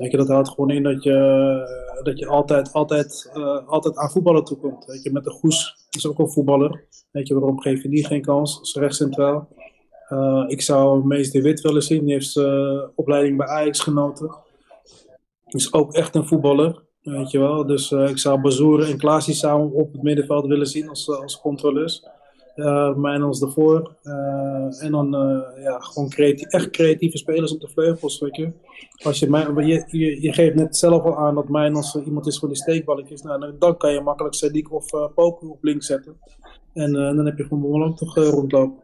[SPEAKER 4] Weet je, dat houdt gewoon in dat je, eh, dat je altijd, altijd, uh, altijd aan voetballen toekomt. Weet je, met de Goes is ook een voetballer. Weet je, waarom geef je die geen kans? Dat is recht centraal. Uh, ik zou Mees de Wit willen zien. Die heeft opleiding bij Ajax genoten. Is ook echt een voetballer. Weet je wel. Dus ik zou Bazoeren en Klaasie samen op het middenveld willen zien als, als controleurs. Uh, Mijnans ervoor. en dan ja, gewoon echt creatieve spelers op de vleugels. Je. Als je, je, je, geeft net zelf al aan dat Mijnans iemand is voor die steekballetjes. Nou, dan kan je makkelijk Sadiq of Poku op links zetten. En dan heb je gewoon behoorlijk toch rondlopen.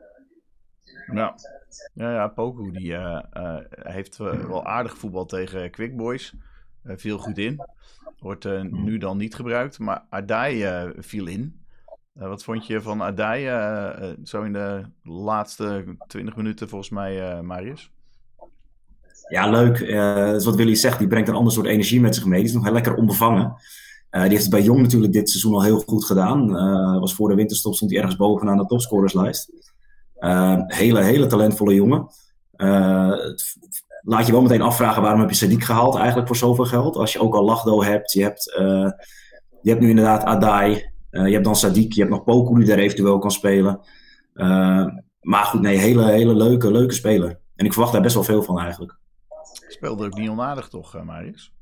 [SPEAKER 1] Ja. Ja, ja Poku die, heeft wel aardig voetbal tegen Quick Boys. viel goed in. Wordt nu dan niet gebruikt. Maar Adai viel in. Wat vond je van Adai zo in de laatste 20 minuten volgens mij, Marius?
[SPEAKER 3] Ja, leuk. wat Willy zegt. Die brengt een ander soort energie met zich mee. Die is nog heel lekker onbevangen. die heeft het bij Jong natuurlijk dit seizoen al heel goed gedaan. was voor de winterstop stond hij ergens bovenaan de topscorerslijst. Uh, hele, hele talentvolle jongen. Uh, laat je wel meteen afvragen waarom heb je Sadiq gehaald eigenlijk voor zoveel geld. Als je ook al Lachdo hebt, je hebt, uh, je hebt nu inderdaad Adai, je hebt dan Sadiq, je hebt nog Poku die daar eventueel kan spelen. maar goed, nee, hele, hele leuke, leuke speler. En ik verwacht daar best wel veel van eigenlijk.
[SPEAKER 1] Speelde ook niet onaardig toch, Marius?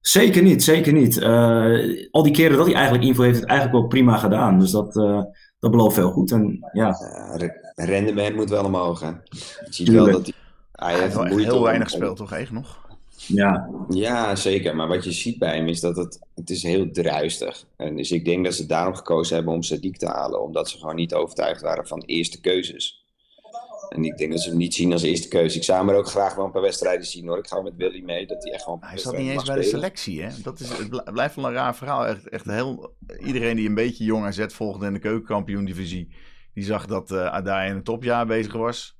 [SPEAKER 3] Zeker niet, zeker niet. al die keren dat hij eigenlijk info heeft, het eigenlijk wel prima gedaan. Dus dat, dat belooft veel goed. En, ja.
[SPEAKER 2] rendement moet wel omhoog. Hè. Je ziet wel dat hij,
[SPEAKER 1] hij heeft heel weinig gespeeld, toch echt nog?
[SPEAKER 3] Ja.
[SPEAKER 2] ja, zeker. Maar wat je ziet bij hem is dat het, het is heel druistig. En dus ik denk dat ze daarom gekozen hebben om Sadiq te halen. Omdat ze gewoon niet overtuigd waren van eerste keuzes. En ik denk dat ze hem niet zien als eerste keuze. Ik zou hem er ook graag wel een paar wedstrijden zien hoor. Ik ga met Willy mee dat hij echt gewoon.
[SPEAKER 1] Hij zat niet eens bij de selectie, hè? Dat is, het blijft wel een raar verhaal. Echt, echt heel, iedereen die een beetje jong AZ volgde in de keukenkampioen-divisie, die zag dat uh, Adai in een topjaar bezig was.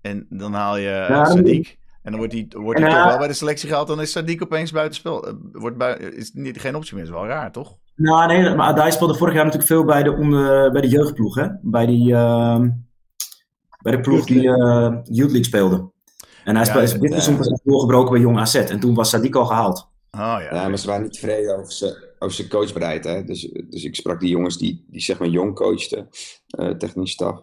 [SPEAKER 1] En dan haal je uh, ja, Sadiq. En dan wordt hij, wordt hij toch wel bij de selectie gehaald. Dan is Sadiq opeens buitenspel. Uh, wordt bui, is niet, geen optie meer. Dat is wel raar, toch?
[SPEAKER 3] Nou, nee, maar Adai speelde vorig jaar natuurlijk veel bij de, onder, bij de jeugdploeg, hè? Bij die. Ehm, bij de ploeg die uh, Youth League speelde. En hij ja, speelde, dit seizoen pas doorgebroken bij Jong AZ. En toen was Sadiq al gehaald.
[SPEAKER 2] Oh, ja, ja, maar ze waren niet tevreden over zijn, over zijn coachbereid. Hè? Dus, dus ik sprak die jongens die, die zeg maar jong coachten, uh, technisch staf.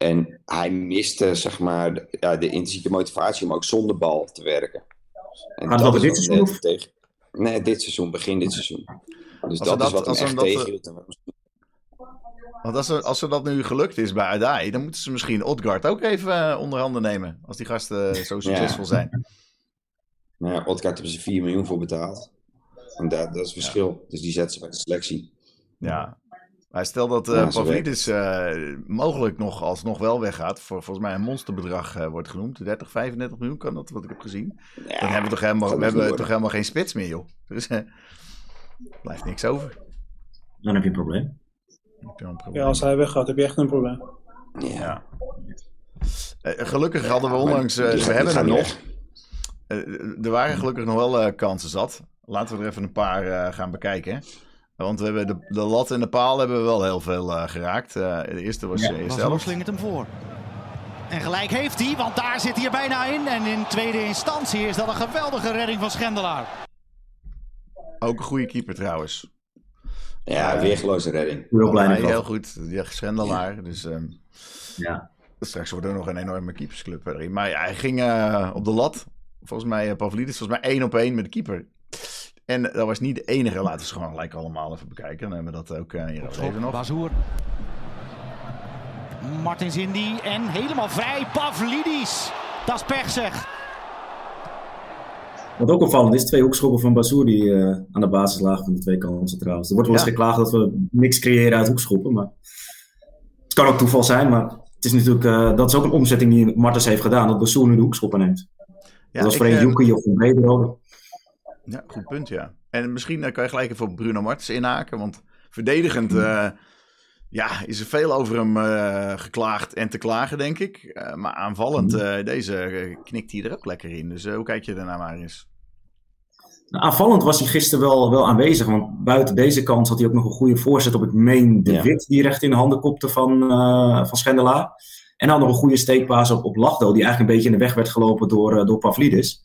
[SPEAKER 2] En hij miste zeg maar de, ja, de intrinsieke motivatie om ook zonder bal te werken.
[SPEAKER 3] En maar dat, dit seizoen?
[SPEAKER 2] Tegen, nee, dit seizoen, begin dit seizoen. Dus dat, dat, is wat hem echt tegenhield.
[SPEAKER 1] Want als, er, als er dat nu gelukt is bij Adai, dan moeten ze misschien Odgaard ook even uh, onder handen nemen. Als die gasten zo succesvol zijn.
[SPEAKER 2] Nou ja, Odgaard hebben ze 4 miljoen voor betaald. En dat, dat is het verschil. Dus die zetten ze bij de selectie.
[SPEAKER 1] Ja. Maar stel dat uh, ja, Pavlidis uh, mogelijk nog alsnog wel weggaat. Voor volgens mij een monsterbedrag uh, wordt genoemd. 30, 35 miljoen kan dat, wat ik heb gezien. Ja, dan hebben we toch helemaal, we hebben toch helemaal geen spits meer, joh. Dus er blijft niks over.
[SPEAKER 3] Dan heb je een probleem.
[SPEAKER 4] Ja, als hij weggaat, heb je echt een probleem.
[SPEAKER 1] Ja. Uh, gelukkig hadden we onlangs. Uh, we hebben er nog. Uh, er waren gelukkig nog wel kansen zat. Laten we er even een paar gaan bekijken. Want we hebben de, de lat en de paal hebben we wel heel veel geraakt. de eerste was ja, zelf.
[SPEAKER 5] slingert hem voor. En gelijk heeft hij, want daar zit hij er bijna in. En in tweede instantie is dat een geweldige redding van Schendelaar.
[SPEAKER 1] Ook een goede keeper trouwens.
[SPEAKER 2] Ja, uh, weergeloze redding.
[SPEAKER 1] Heel blij mee. Heel goed. Ja, Schendelaar. Ja. Dus um, ja. straks wordt er nog een enorme keepersclub erin. Maar ja, hij ging uh, op de lat. Volgens mij, uh, Pavlidis, volgens mij één op één met de keeper. En dat was niet de enige. Laten we gewoon gelijk allemaal even bekijken. Dan hebben we dat ook uh, hier even nog.
[SPEAKER 5] Bazoer. Martin Zindi en helemaal vrij Pavlidis. Dat is pech zeg.
[SPEAKER 3] Wat ook opvallend is, twee hoekschoppen van Bazoer die uh, aan de basis lagen van de twee kanten trouwens. Er wordt wel eens ja. geklaagd dat we niks creëren uit hoekschoppen, maar het kan ook toeval zijn, maar het is natuurlijk, uh, dat is ook een omzetting die Martens heeft gedaan, dat Bazoer nu de hoekschoppen neemt. Ja, dat was voor een uh, of een Brederode.
[SPEAKER 1] Ja, goed punt, ja. En misschien kan je gelijk even op Bruno Martens inhaken, want verdedigend ja, is er veel over hem uh, geklaagd en te klagen, denk ik. Uh, maar aanvallend, uh, deze knikt hij er ook lekker in. Dus hoe kijk je daarnaar, Marius?
[SPEAKER 3] Nou, aanvallend was hij gisteren wel, wel aanwezig. Want buiten deze kant had hij ook nog een goede voorzet op, ik meen, de ja. Wit. Die recht in de handen kopte van, van Schendelaar. En dan nog een goede steekpaas op, op Lachdo. Die eigenlijk een beetje in de weg werd gelopen door, door Pavlidis.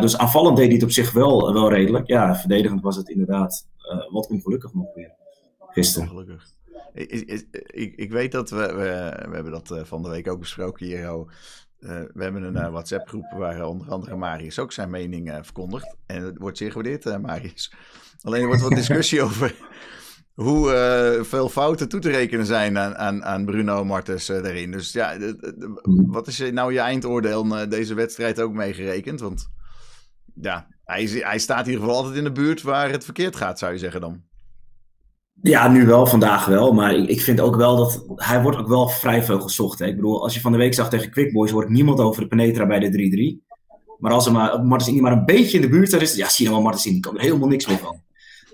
[SPEAKER 3] Dus aanvallend deed hij het op zich wel, wel redelijk. Ja, verdedigend was het inderdaad wat ongelukkig nog weer gisteren.
[SPEAKER 1] Ongelukkig. Ik, ik, ik, weet dat we, we, we hebben dat van de week ook besproken hier. Uh, we hebben een WhatsApp-groep waar onder andere Marius ook zijn mening verkondigt. En het wordt zeer gewaardeerd, Marius. Alleen er wordt wat <laughs> discussie over, hoe uh, veel fouten toe te rekenen zijn aan, aan, aan Bruno Martens uh, daarin. Dus ja, wat is nou je eindoordeel uh, deze wedstrijd ook meegerekend? Want ja, hij, hij staat in ieder geval altijd in de buurt waar het verkeerd gaat, zou je zeggen dan.
[SPEAKER 3] Ja, nu wel, vandaag wel. Maar ik, ik vind ook wel dat hij wordt ook wel vrij veel gezocht. Hè? Ik bedoel, als je van de week zag tegen Quick Boys, hoort niemand over de Penetra bij de 3-3. Maar als er maar, Martens maar een beetje in de buurt is, ja, zie je wel Martens die kan er helemaal niks meer van.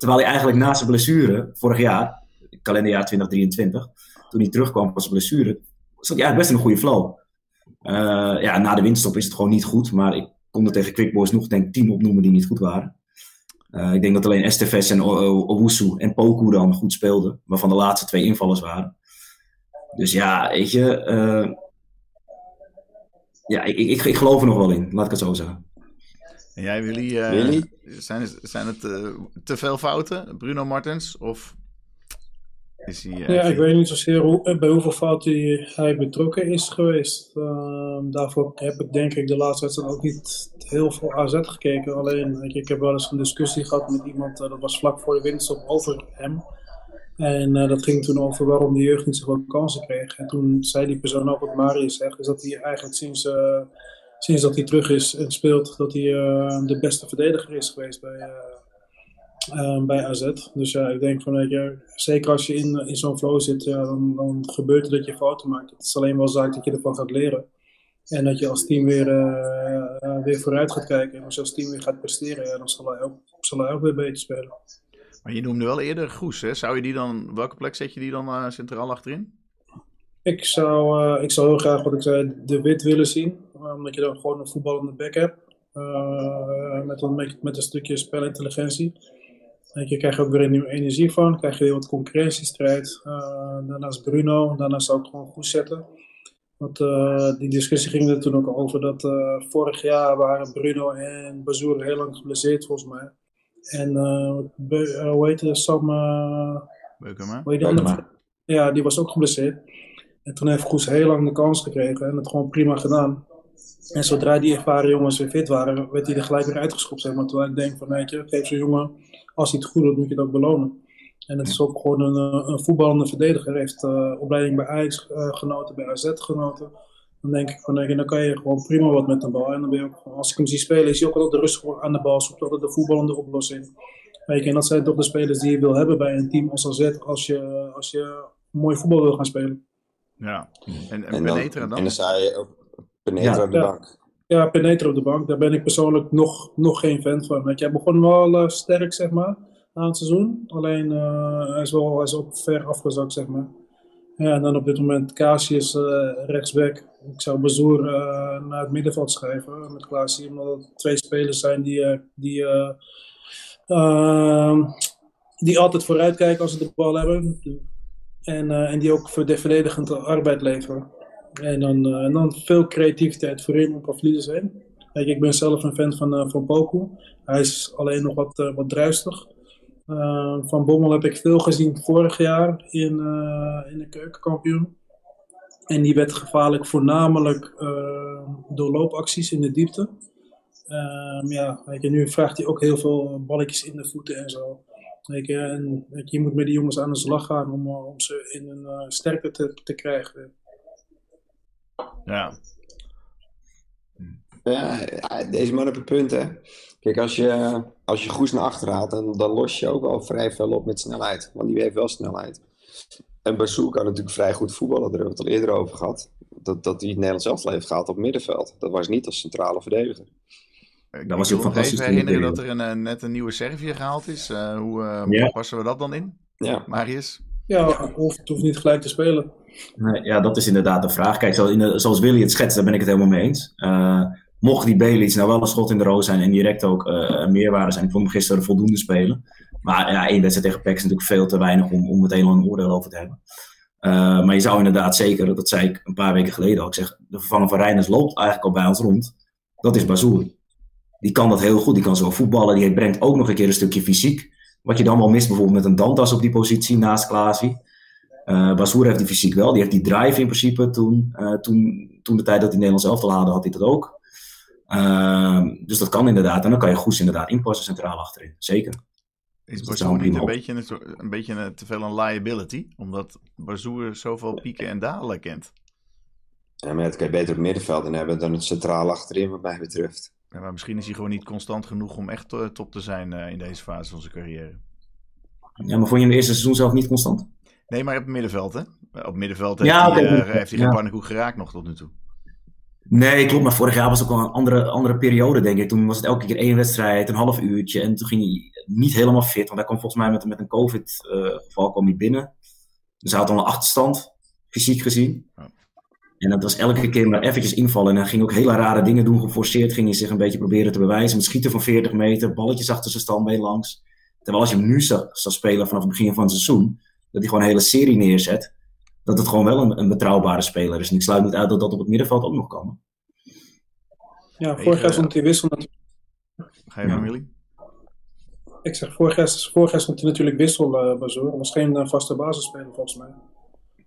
[SPEAKER 3] Terwijl hij eigenlijk na zijn blessure, vorig jaar, kalenderjaar 2023, toen hij terugkwam van zijn blessure, zat hij eigenlijk best een goede flow. Uh, ja, na de winststop is het gewoon niet goed. Maar ik kon er tegen Quick Boys nog denk ik tien opnoemen die niet goed waren. Uh, ik denk dat alleen Esteves en Owusu en Poku dan goed speelden. Waarvan de laatste twee invallers waren. Dus ja, weet je. Uh, ja, ik, ik, ik geloof er nog wel in. Laat ik het zo zeggen.
[SPEAKER 1] En jij, Willy? Uh, Willy? Zijn, zijn het uh, te veel fouten, Bruno Martens? Of is hij, uh,
[SPEAKER 4] ja, ik weet niet zozeer hoe, bij hoeveel fouten hij betrokken is geweest. Ehm, daarvoor heb ik denk ik de laatste wedstrijd ook niet heel veel AZ gekeken. Alleen, ik, ik heb wel eens een discussie gehad met iemand, dat was vlak voor de winststop, over hem. En dat ging toen over waarom de jeugd niet zoveel kansen kreeg. En toen zei die persoon ook wat Marius zegt, is dat hij eigenlijk sinds sinds dat hij terug is en speelt, dat hij uh, de beste verdediger is geweest bij, uh, uh, bij AZ. Dus ja, ik denk van, weet je, zeker als je in, in zo'n flow zit, ja, dan, dan gebeurt het dat je fouten maakt. Het is alleen wel zaak dat je ervan gaat leren. En dat je als team weer, weer vooruit gaat kijken. En als je als team weer gaat presteren, ja, dan zal hij, ook, zal hij ook weer beter spelen.
[SPEAKER 1] Maar je noemde wel eerder Goes, hè? Zou je die dan, welke plek zet je die dan centraal achterin?
[SPEAKER 4] Ik zou, ik zou heel graag, wat ik zei, de wit willen zien omdat je dan gewoon een voetballende back hebt. Uh, met, een, met, met een stukje spelintelligentie. En je krijgt ook weer een nieuwe energie van. krijg je weer wat concurrentiestrijd. Uh, daarnaast Bruno. Daarnaast zou ik gewoon goed zetten. Want uh, die discussie ging er toen ook over dat vorig jaar waren Bruno en Bazoer heel lang geblesseerd volgens mij. En hoe heet het? Sam...
[SPEAKER 1] Beukema.
[SPEAKER 4] Beukema. Ja, die was ook geblesseerd. En toen heeft Goes heel lang de kans gekregen en het gewoon prima gedaan. En zodra die ervaren jongens weer fit waren, werd hij er gelijk weer uitgeschopt. Zeg maar. Terwijl ik denk van, weet je, geef zo'n jongen, als hij het goed doet, moet je het ook belonen. En het is ook gewoon een, eh, een voetballende verdediger. Hij heeft uh, opleiding bij Ajax uh, genoten, bij AZ genoten. Dan denk ik van, nee, dan kan je gewoon prima wat met de bal. En dan ben je ook, als ik hem zie spelen, is hij ook altijd rustig aan de bal. Zoekt altijd de voetballende oplossing. Weet je, en dat zijn toch de spelers die je wil hebben bij een team als AZ. Als je, als je mooi voetbal wil gaan spelen.
[SPEAKER 1] Ja, en, en,
[SPEAKER 2] en
[SPEAKER 1] dan?
[SPEAKER 2] En dan sta je ook Penetra ja, op de
[SPEAKER 4] ja.
[SPEAKER 2] bank.
[SPEAKER 4] Ja, Penetra op de bank. Daar ben ik persoonlijk nog, nog geen fan van. Weet je, hij begon wel uh, sterk, zeg maar, aan het seizoen. Alleen uh, hij, is wel, hij is ook ver afgezakt, zeg maar. Ja, en dan op dit moment Casius uh, rechtsback. Ik zou Bazoer naar het middenveld schrijven met Klaasie. Omdat het twee spelers zijn die, die, ehm, die altijd vooruit kijken als ze de bal hebben. En, en die ook voor de verdedigende arbeid leveren. En dan, en dan veel creativiteit voorin op verliezen zijn. Kijk, ik ben zelf een fan van, uh, van Poku. Hij is alleen nog wat, uh, wat druistig. van Bommel heb ik veel gezien vorig jaar in, in de keukenkampioen. En die werd gevaarlijk voornamelijk door loopacties in de diepte. Um, ja, nu vraagt hij ook heel veel balletjes in de voeten en zo. Je, en, je, moet met die jongens aan de slag gaan om, om ze in een sterkte te, te krijgen.
[SPEAKER 1] Ja.
[SPEAKER 2] Ja, deze man op het punt, hè. Kijk, als je, als je goed naar achter haalt, dan, dan los je ook wel vrij veel op met snelheid. Want die heeft wel snelheid. En Bassou kan natuurlijk vrij goed voetballen, daar hebben we het al eerder over gehad. Dat, dat hij het Nederlands elftal heeft gehaald op middenveld. Dat was niet als centrale verdediger.
[SPEAKER 1] Ik dat was ook fantastisch. Even herinneren dat er een, eh, net een nieuwe Servië gehaald is. Uh, hoe uh, ja. passen we dat dan in?
[SPEAKER 2] Ja.
[SPEAKER 1] Marius?
[SPEAKER 4] Ja, of het hoeft niet gelijk te spelen.
[SPEAKER 3] Ja, dat is inderdaad de vraag. Kijk, zoals, Willy het schetst, daar ben ik het helemaal mee eens. Uh, mocht die Bailey's nou wel een schot in de roos zijn en direct ook uh, meerwaarde zijn. Ik vond hem gisteren voldoende spelen. Maar ja, één wedstrijd tegen PEC is natuurlijk veel te weinig om, om al een oordeel over te hebben. Uh, maar je zou inderdaad zeker, dat zei ik een paar weken geleden al, ik zeg, de vervanger van Reiners loopt eigenlijk al bij ons rond. Dat is Bazoer. Die kan dat heel goed, die kan zo voetballen, die brengt ook nog een keer een stukje fysiek. Wat je dan wel mist bijvoorbeeld met een Dantas op die positie naast Klaasie. Uh, heeft die fysiek wel. Die heeft die drive in principe toen, uh, toen, toen de tijd dat hij Nederlands elftal hadden, had hij dat ook. Uh, dus dat kan inderdaad. En dan kan je Goes inderdaad inpassen centraal achterin. Zeker.
[SPEAKER 1] Is
[SPEAKER 3] dat
[SPEAKER 1] Bazoer niet een beetje, een, beetje een, te veel een liability? Omdat Bazoer zoveel pieken en dalen kent.
[SPEAKER 2] Ja, maar dat kan je beter op het middenveld hebben dan het centraal achterin, wat mij betreft.
[SPEAKER 1] Ja, maar misschien is hij gewoon niet constant genoeg om echt eh, top te zijn eh, in deze fase van zijn carrière.
[SPEAKER 3] Ja, maar vond je in het eerste seizoen zelf niet constant?
[SPEAKER 1] Nee, maar op het middenveld, hè? Op het middenveld heeft hij, eh,
[SPEAKER 3] oké.
[SPEAKER 1] heeft hij geen
[SPEAKER 3] Ja.
[SPEAKER 1] pannenkoek geraakt nog tot nu toe.
[SPEAKER 3] Nee, klopt. Maar vorig jaar was het ook wel een andere, andere periode, denk ik. Toen was het elke keer één wedstrijd, een half uurtje. En toen ging hij niet helemaal fit. Want hij kwam volgens mij met, met een COVID-geval kwam hij binnen. Dus hij had al een achterstand, fysiek gezien.
[SPEAKER 1] Ja.
[SPEAKER 3] En dat was elke keer maar eventjes invallen. En hij ging ook hele rare dingen doen. Geforceerd ging hij zich een beetje proberen te bewijzen. Met schieten van 40 meter, balletjes achter zijn standbeen langs. Terwijl als je hem nu zou, zou spelen vanaf het begin van het seizoen, dat hij gewoon een hele serie neerzet. Dat het gewoon wel een, een betrouwbare speler is. En ik sluit niet uit dat dat op het middenveld ook nog kan.
[SPEAKER 4] Ja, vorig jaar
[SPEAKER 1] eh,
[SPEAKER 4] stond hij wissel natuurlijk.
[SPEAKER 1] Ga je
[SPEAKER 3] Ja.
[SPEAKER 1] maar, Willy?
[SPEAKER 4] Ik zeg, vorig jaar, vorig jaar stond hij natuurlijk wissel, eh Bazoer. was geen eh, vaste basisspeler volgens mij.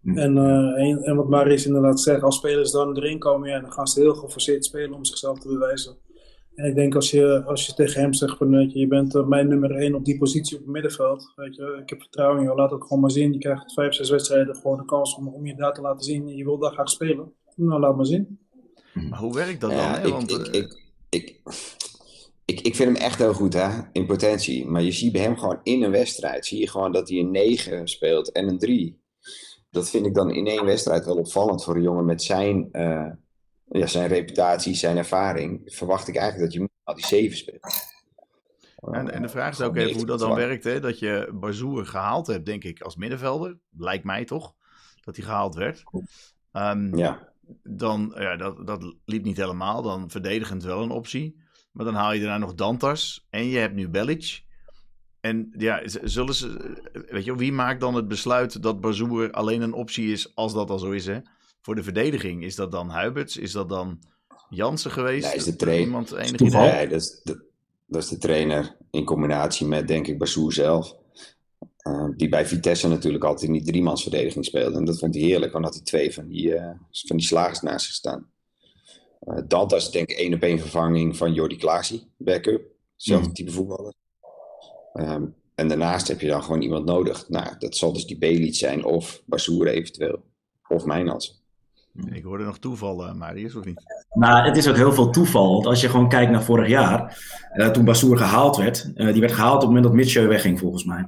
[SPEAKER 3] Hm.
[SPEAKER 4] En, eh, en, en wat Marius inderdaad zegt, als spelers dan erin komen, ja, dan gaan ze heel geforceerd spelen om zichzelf te bewijzen. En ik denk als je, als je tegen hem zegt van, weet je, je bent eh, mijn nummer 1 op die positie op het middenveld. Weet je, ik heb vertrouwen in jou, laat het gewoon maar zien. Je krijgt vijf, zes wedstrijden gewoon de kans om, om je daar te laten zien. En je wil daar graag spelen. Nou, laat maar zien.
[SPEAKER 1] Maar hoe werkt dat dan?
[SPEAKER 2] Ja,
[SPEAKER 1] Hè?
[SPEAKER 2] ik,
[SPEAKER 1] Want,
[SPEAKER 2] ik,
[SPEAKER 1] eh,
[SPEAKER 2] ik, ik, ik, ik vind hem echt heel goed hè, in potentie. Maar je ziet bij hem gewoon in een wedstrijd, zie je gewoon dat hij een 9 speelt en een 3. Dat vind ik dan in één wedstrijd wel opvallend voor een jongen met zijn, eh, ja, zijn reputatie, zijn ervaring. Verwacht ik eigenlijk dat je al die 7 speelt.
[SPEAKER 1] En, en de vraag is ook even hoe dat dan werkt. Hè? Dat je Bazoer gehaald hebt, denk ik, als middenvelder. Lijkt mij toch, dat hij gehaald werd. Ehm,
[SPEAKER 2] Ja,
[SPEAKER 1] Dan, ja, dat, dat liep niet helemaal. Dan verdedigend wel een optie. Maar dan haal je daarna nog Dantas. En je hebt nu Belic. En ja, zullen ze... Weet je, wie maakt dan het besluit dat Bazoer alleen een optie is als dat al zo is, hè? Voor de verdediging. Is dat dan Huiberts? Is dat dan Jansen geweest?
[SPEAKER 2] Nee, is de trainer.
[SPEAKER 1] Iemand enig
[SPEAKER 3] Toeval.
[SPEAKER 2] nee, dat, is de, dat is de trainer in combinatie met, denk ik, Bassoer zelf. Eh, die bij Vitesse natuurlijk altijd in die driemansverdediging speelde. En dat vond hij heerlijk, want had hij twee van die, eh, van die slagers naast zich staan. Eh Dantas is denk ik één op één vervanging van Jordi Klaasie, backup. Hetzelfde
[SPEAKER 3] Mhm.
[SPEAKER 2] type voetballer. Ehm, en daarnaast heb je dan gewoon iemand nodig. Nou, dat zal dus die Belic zijn of Bassoer eventueel. Of Mijnans.
[SPEAKER 1] Ik hoorde nog toeval, eh, Marius, of niet?
[SPEAKER 3] Nou, het is ook heel veel toeval. Want als je gewoon kijkt naar vorig jaar, eh, toen Bassoer gehaald werd. eh, die werd gehaald op het moment dat Mitchell wegging, volgens mij.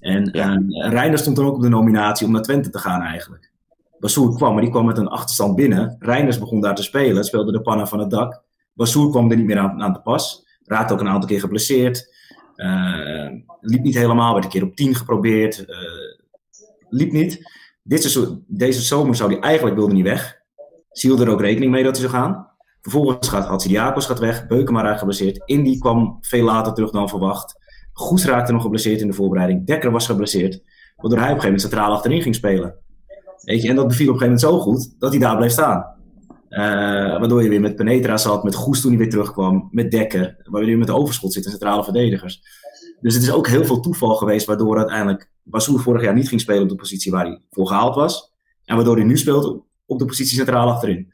[SPEAKER 3] En
[SPEAKER 2] Ja.
[SPEAKER 3] eh Reiner stond dan ook op de nominatie om naar Twente te gaan eigenlijk. Bassoer kwam, maar die kwam met een achterstand binnen. Reiners begon daar te spelen, speelde de pannen van het dak. Bassoer kwam er niet meer aan, aan te pas. Raakte ook een aantal keer geblesseerd. Eh, liep niet helemaal, werd een keer op 10 geprobeerd. eh, liep niet. Deze zomer zou hij eigenlijk wilde niet weg. Ze hielden er ook rekening mee dat hij zou gaan. Vervolgens gaat Hatsidiakos gaat weg, Beukema geblesseerd. Indy kwam veel later terug dan verwacht. Goes raakte nog geblesseerd in de voorbereiding. Dekker was geblesseerd. Waardoor hij op een gegeven moment centraal achterin ging spelen. Weet je, en dat beviel op een gegeven moment zo goed dat hij daar bleef staan. Eh, waardoor je weer met Penetra zat, met Goes toen hij weer terugkwam, met Dekker. Waar je weer met de overschot zit, en centrale verdedigers. Dus het is ook heel veel toeval geweest waardoor uiteindelijk Bassoer vorig jaar niet ging spelen op de positie waar hij voor gehaald was. En waardoor hij nu speelt op de positie centraal achterin.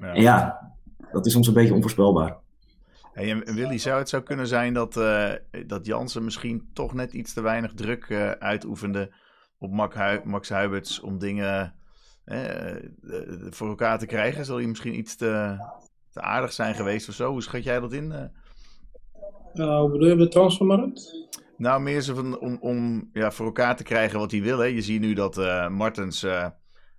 [SPEAKER 1] Ja.
[SPEAKER 3] Ja, dat is soms een beetje onvoorspelbaar.
[SPEAKER 1] Hey, en Willy, zou het zo kunnen zijn dat, eh, dat Jansen misschien toch net iets te weinig druk eh, uitoefende op Max, Hui- Max Huiberts om dingen voor elkaar te krijgen? Zal hij misschien iets te, te aardig zijn geweest of zo? Hoe schat jij dat in? eh?
[SPEAKER 4] Nou, hoe bedoel je de transfermarkt?
[SPEAKER 1] Nou, meer zo van om, om ja, voor elkaar te krijgen wat hij wil. Hè. Je ziet nu dat eh, Martens eh,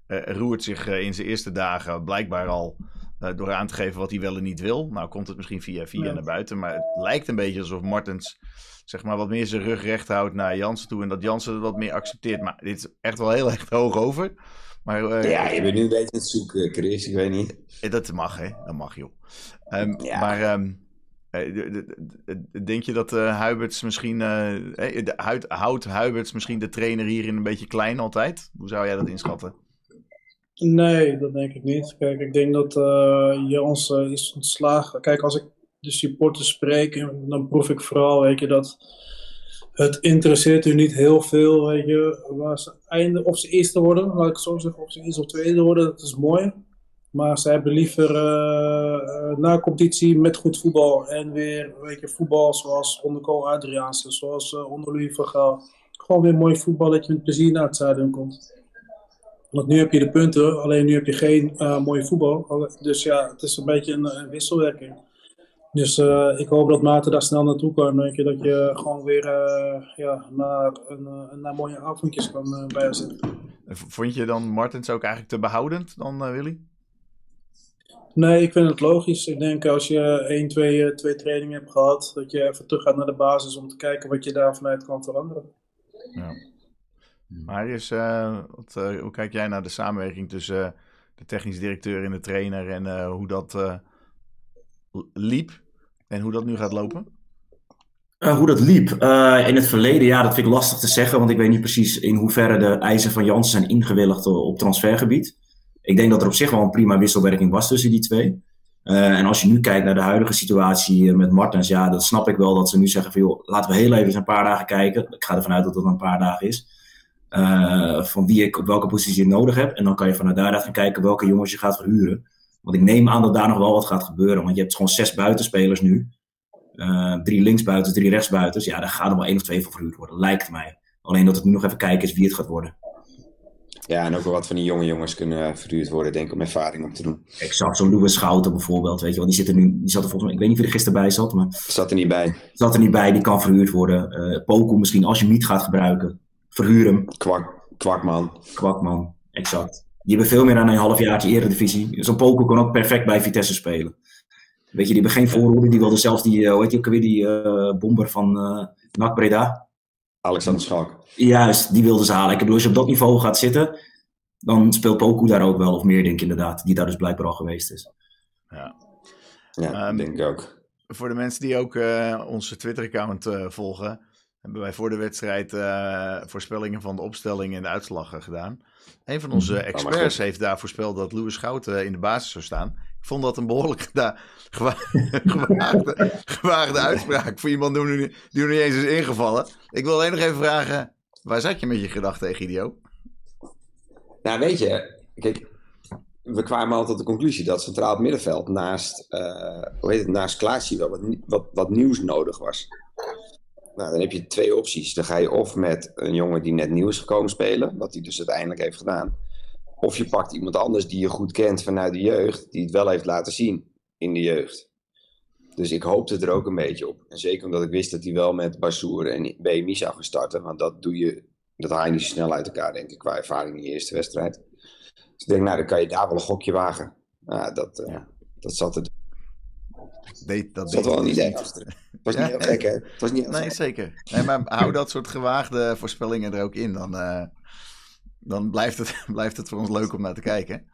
[SPEAKER 1] eh, roert zich eh, in zijn eerste dagen blijkbaar al eh, door aan te geven wat hij wel en niet wil. Nou komt het misschien via via
[SPEAKER 4] Ja.
[SPEAKER 1] naar buiten, maar het lijkt een beetje alsof Martens zeg maar wat meer zijn rug recht houdt naar Jansen toe en dat Jansen het wat meer accepteert. Maar dit is echt wel heel erg hoog over. Maar eh,
[SPEAKER 2] Ja, je bent nu een beetje aan het zoeken, Chris. Ik weet niet.
[SPEAKER 1] eh, Dat mag, hè? Dat mag, joh. Ehm,
[SPEAKER 2] Ja.
[SPEAKER 1] Maar ehm, eh, de- de- de- denk je dat eh Huiberts misschien... eh, eh, de- houdt- houdt Huiberts misschien de trainer hierin een beetje klein altijd? Hoe zou jij dat inschatten?
[SPEAKER 4] Nee, dat denk ik niet. Kijk, ik denk dat eh Jans eh, is ontslagen. Kijk, als ik de supporters spreek, dan proef ik vooral, weet je, dat het interesseert u niet heel veel, weet je, waar ze of ze eerste worden, laat ik het zo zeggen, of ze eerste of tweede worden, dat is mooi. Maar ze hebben liever uh, na competitie met goed voetbal en weer weet je, voetbal zoals onder Cole Adriaanse, zoals uh, onder Louis van Gaal. Gewoon weer mooi voetbal dat je met plezier naar het zuiden komt. Want nu heb je de punten, alleen nu heb je geen mooie voetbal. Dus ja, het is een beetje een wisselwerking. Dus uh, ik hoop dat Maarten daar snel naartoe kan. Weet je, dat je gewoon weer uh, ja, naar, een, naar mooie avondjes kan bijzetten.
[SPEAKER 1] Vond je dan Martens ook eigenlijk te behoudend dan, Willy?
[SPEAKER 4] Nee, ik vind het logisch. Ik denk als je één, twee, twee trainingen hebt gehad, dat je even terug gaat naar de basis om te kijken wat je daar vanuit kan veranderen.
[SPEAKER 1] Ja. Maar is, wat, uh, hoe kijk jij naar de samenwerking tussen de technisch directeur en de trainer en hoe dat liep en hoe dat nu gaat lopen?
[SPEAKER 3] hoe dat liep? in het verleden, ja, dat vind ik lastig te zeggen, want ik weet niet precies in hoeverre de eisen van Jansen zijn ingewilligd op transfergebied. Ik denk dat er op zich wel een prima wisselwerking was tussen die twee. en als je nu kijkt naar de huidige situatie met Martens, ja, dan snap ik wel dat ze nu zeggen van joh, laten we heel even een paar dagen kijken. Ik ga ervan uit dat het een paar dagen is. Van wie ik op welke positie je nodig heb. En dan kan je vanuit daaruit gaan kijken welke jongens je gaat verhuren. Want ik neem aan dat daar nog wel wat gaat gebeuren. Want je hebt gewoon zes buitenspelers nu. Uh, drie linksbuitens, drie rechtsbuitens. Ja, daar gaat er wel één of twee van verhuurd worden, lijkt mij. Alleen dat het nu nog even kijken is wie het gaat worden.
[SPEAKER 2] Ja, en ook wel wat van die jonge jongens kunnen verhuurd worden, denk ik, om ervaring op te doen.
[SPEAKER 3] Exact, zo'n Louis Schouten bijvoorbeeld, weet je wel. Die, zit er nu, die zat er volgens mij, ik weet niet wie er gisteren bij zat, maar...
[SPEAKER 2] Zat er niet bij.
[SPEAKER 3] Zat er niet bij, die kan verhuurd worden. Uh, Poku misschien, als je hem niet gaat gebruiken, verhuur hem.
[SPEAKER 2] Kwak, kwakman.
[SPEAKER 3] Kwakman, exact. Die hebben veel meer aan een halfjaartje eredivisie. Zo'n Poku kan ook perfect bij Vitesse spelen. Weet je, die hebben geen voorhoede. Die wilde zelfs die, uh, hoe heet die ook weer, die uh, bomber van uh, NAC Breda.
[SPEAKER 2] Alexander Schalk.
[SPEAKER 3] Juist, die wilden ze halen. Ik bedoel, als je op dat niveau gaat zitten, dan speelt Poku daar ook wel, of meer denk ik inderdaad. Die daar dus blijkbaar al geweest is.
[SPEAKER 2] Ja, ja um, denk ik ook.
[SPEAKER 1] Voor de mensen die ook uh, onze Twitter-account uh, volgen, hebben wij voor de wedstrijd uh, voorspellingen van de opstelling en de uitslag gedaan. Een van onze mhm. experts heeft daar voorspeld dat Louis Schouten in de basis zou staan. Ik vond dat een behoorlijk <laughs> gewa <laughs> gewaagde, gewaagde uitspraak voor iemand die nu, die nu niet eens is ingevallen. Ik wil alleen nog even vragen, waar zat je met je gedachten, Egidio?
[SPEAKER 2] Nou, weet je, kijk, we kwamen altijd tot de conclusie dat centraal middenveld naast, uh, hoe heet het, naast Klaasje wel wat, wat, wat nieuws nodig was. Nou, dan heb je twee opties. Dan ga je of met een jongen die net nieuw is gekomen spelen, wat hij dus uiteindelijk heeft gedaan. Of je pakt iemand anders die je goed kent vanuit de jeugd, die het wel heeft laten zien in de jeugd. Dus ik hoopte er ook een beetje op. En zeker omdat ik wist dat hij wel met Bassoer en BMI zou gaan starten. Want dat doe je, dat haal je niet zo snel uit elkaar, denk ik, qua ervaring in de eerste wedstrijd. Dus ik denk, nou, dan kan je daar wel een gokje wagen. Nou, dat, uh, dat zat er
[SPEAKER 1] deed, dat
[SPEAKER 2] zat wel een idee achter. Het was niet heel gek, hè? Het was niet
[SPEAKER 1] nee, zeker. Nee, maar hou dat soort gewaagde voorspellingen er ook in. Dan, uh, dan blijft, het, <laughs> blijft het voor ons leuk om naar te kijken.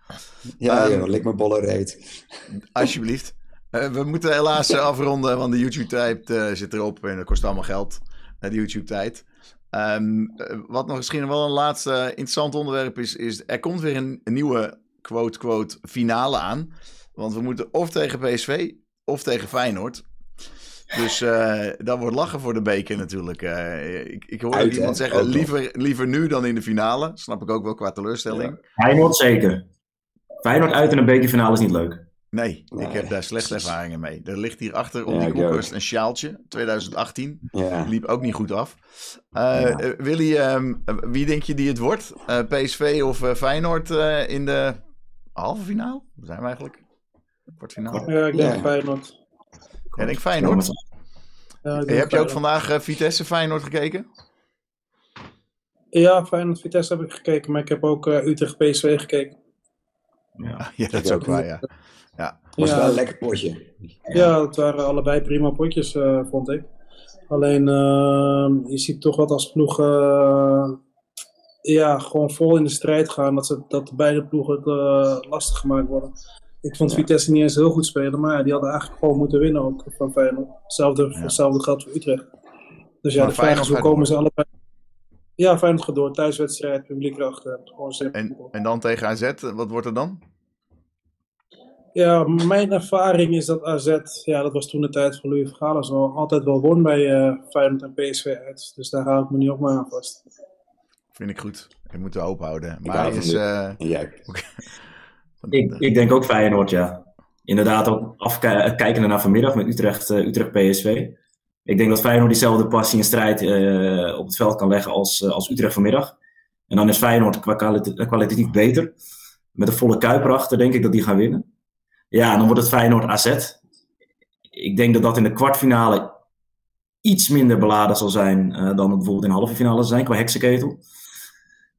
[SPEAKER 2] Ja, um, joh, lik mijn bollen reet.
[SPEAKER 1] Alsjeblieft. Uh, we moeten helaas afronden, want de YouTube-tijd uh, zit erop en dat kost allemaal geld. de YouTube-tijd. Um, wat nog misschien wel een laatste interessant onderwerp is, is er komt weer een, een nieuwe quote-quote finale aan. Want we moeten of tegen PSV of tegen Feyenoord. Dus uh, dat wordt lachen voor de beker natuurlijk. Uh, ik, ik hoorde Uit, iemand zeggen, liever, liever nu dan in de finale. Snap ik ook wel qua teleurstelling.
[SPEAKER 3] Ja. Feyenoord zeker. Feyenoord uit in een bekerfinale is niet leuk.
[SPEAKER 1] Nee, nee, ik heb daar slechte ervaringen mee. Er ligt hier achter op ja, die koelkast een sjaaltje, 2018. Ja. Liep ook niet goed af. Uh, Willy, um, wie denk je die het wordt? PSV of Feyenoord in de halve finale? Zijn we eigenlijk?
[SPEAKER 4] Kwartfinale? Ja, ik denk ja. Feyenoord.
[SPEAKER 1] En ik Feyenoord. Ja, ik heb je ook vandaag uh, Vitesse Feyenoord gekeken?
[SPEAKER 4] Ja, Feyenoord Vitesse heb ik gekeken, maar ik heb ook uh, Utrecht PSV gekeken.
[SPEAKER 1] Ja, ja dat is ook waar, ja. ja.
[SPEAKER 2] Was ja, wel een lekker potje.
[SPEAKER 4] Ja, het waren allebei prima potjes, uh, vond ik. Alleen, uh, je ziet toch wat als ploeg ja, gewoon vol in de strijd gaan. Dat, ze, dat beide ploegen lastig gemaakt worden. Ik vond Vitesse niet eens heel goed spelen, maar die hadden eigenlijk gewoon moeten winnen ook van Feyenoord. Hetzelfde, ja. hetzelfde geldt voor Utrecht. Dus ja, maar de vraag is hoe komen ze allebei... Ja, Feyenoord gaat door. Thuiswedstrijd, publiek erachter. Gewoon
[SPEAKER 1] en, en dan tegen AZ, wat wordt er dan?
[SPEAKER 4] Ja, mijn ervaring is dat AZ, ja, dat was toen de tijd van Louis Vergaal, zo altijd wel won bij uh, Feyenoord en PSV uit. Dus daar hou ik me niet op maar aan vast.
[SPEAKER 1] Vind ik goed. Ik moet de hoop houden. Maar is... Uh,
[SPEAKER 2] ja. <laughs>
[SPEAKER 3] Ik, ik denk ook Feyenoord, ja. Inderdaad, ook afkijkende naar vanmiddag met Utrecht, uh, Utrecht PSV. Ik denk dat Feyenoord diezelfde passie en strijd uh, op het veld kan leggen als, uh, als Utrecht vanmiddag. En dan is Feyenoord qua kwaliteit, kwalitatief beter. Met een volle kuip erachter denk ik dat die gaan winnen. Ja, en dan wordt het Feyenoord AZ. Ik denk dat dat in de kwartfinale iets minder beladen zal zijn uh, dan het bijvoorbeeld in de halve finale zijn qua heksenketel.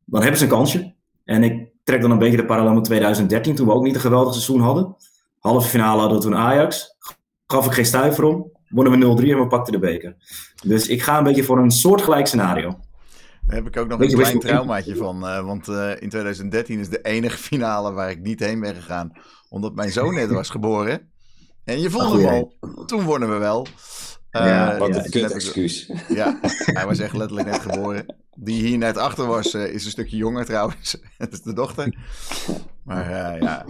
[SPEAKER 3] Dan hebben ze een kansje. En ik trek dan een beetje de parallel met 2013, toen we ook niet een geweldig seizoen hadden. Halve finale hadden we toen Ajax. Gaf ik geen stuiver om. Wonnen we 0-3 en we pakten de beker. Dus ik ga een beetje voor een soortgelijk scenario.
[SPEAKER 1] Daar heb ik ook nog een klein traumaatje van. Uh, want uh, in 2013 is de enige finale waar ik niet heen ben gegaan. Omdat mijn zoon net was geboren. En je voelde hem al. Toen wonnen we wel.
[SPEAKER 2] Uh, ja, wat een kut excuus.
[SPEAKER 1] Ja, hij was echt letterlijk net geboren. Die hier net achter was, uh, is een stukje jonger trouwens. <laughs> Het is de dochter. Maar uh, ja,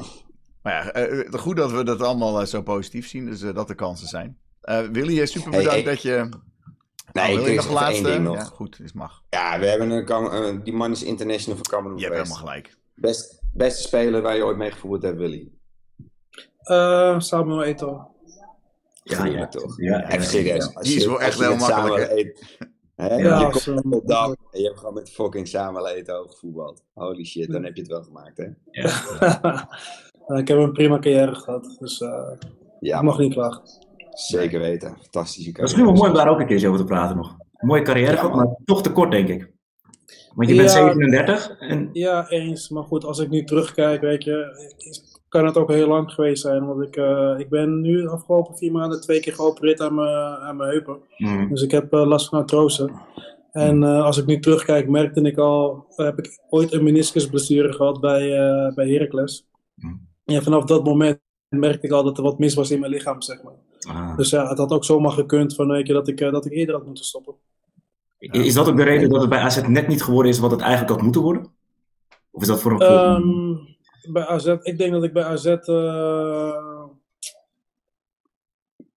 [SPEAKER 1] maar ja goed dat we dat allemaal zo positief zien. Dus dat er kansen zijn. Willy, super bedankt hey, hey. dat je...
[SPEAKER 2] Nee, oh, ik nog laatste? Één ding nog.
[SPEAKER 1] Ja, goed, is mag.
[SPEAKER 2] Ja, we hebben een, die man is international voor Cameroen
[SPEAKER 1] Je hebt helemaal gelijk.
[SPEAKER 2] Best, beste speler waar je ooit mee gevoerd hebt, Willy?
[SPEAKER 4] Samuel Eto'o.
[SPEAKER 2] Ja, ja, toch. Ja, echt serieus.
[SPEAKER 1] Ja. Die is wel echt heel makkelijk.
[SPEAKER 2] Hè? Ja, je komt op de dag en je hebt gewoon met fucking samen eten gevoetbald. Holy shit, dan heb je het wel gemaakt, hè?
[SPEAKER 4] Ja. <laughs> ik heb een prima carrière gehad, dus uh, ja, ik mag niet klagen.
[SPEAKER 2] Zeker weten, fantastische carrière.
[SPEAKER 3] Dat is nu wel mooi om daar ook een keer over te praten nog. mooie carrière gehad, maar toch te kort, denk ik. Want je bent 37 en...
[SPEAKER 4] Ja, eens. Maar goed, als ik nu terugkijk, weet je, kan het ook heel lang geweest zijn. Want ik, uh, ik ben nu de afgelopen vier maanden twee keer geopereerd aan mijn, aan mijn heupen. Mm. Dus ik heb uh, last van artrose. En uh, als ik nu terugkijk, merkte ik al, heb ik ooit een meniscusblessure gehad bij, bij Heracles. Mm. En vanaf dat moment merkte ik al dat er wat mis was in mijn lichaam, zeg maar. Ah. Dus ja, het had ook zomaar gekund van een keer dat ik, dat ik eerder had moeten stoppen.
[SPEAKER 3] Is dat ook de reden dat het bij AZ net niet geworden is wat het eigenlijk had moeten worden? Of is dat voor een...
[SPEAKER 4] Um, bij AZ, ik denk dat ik bij AZ uh,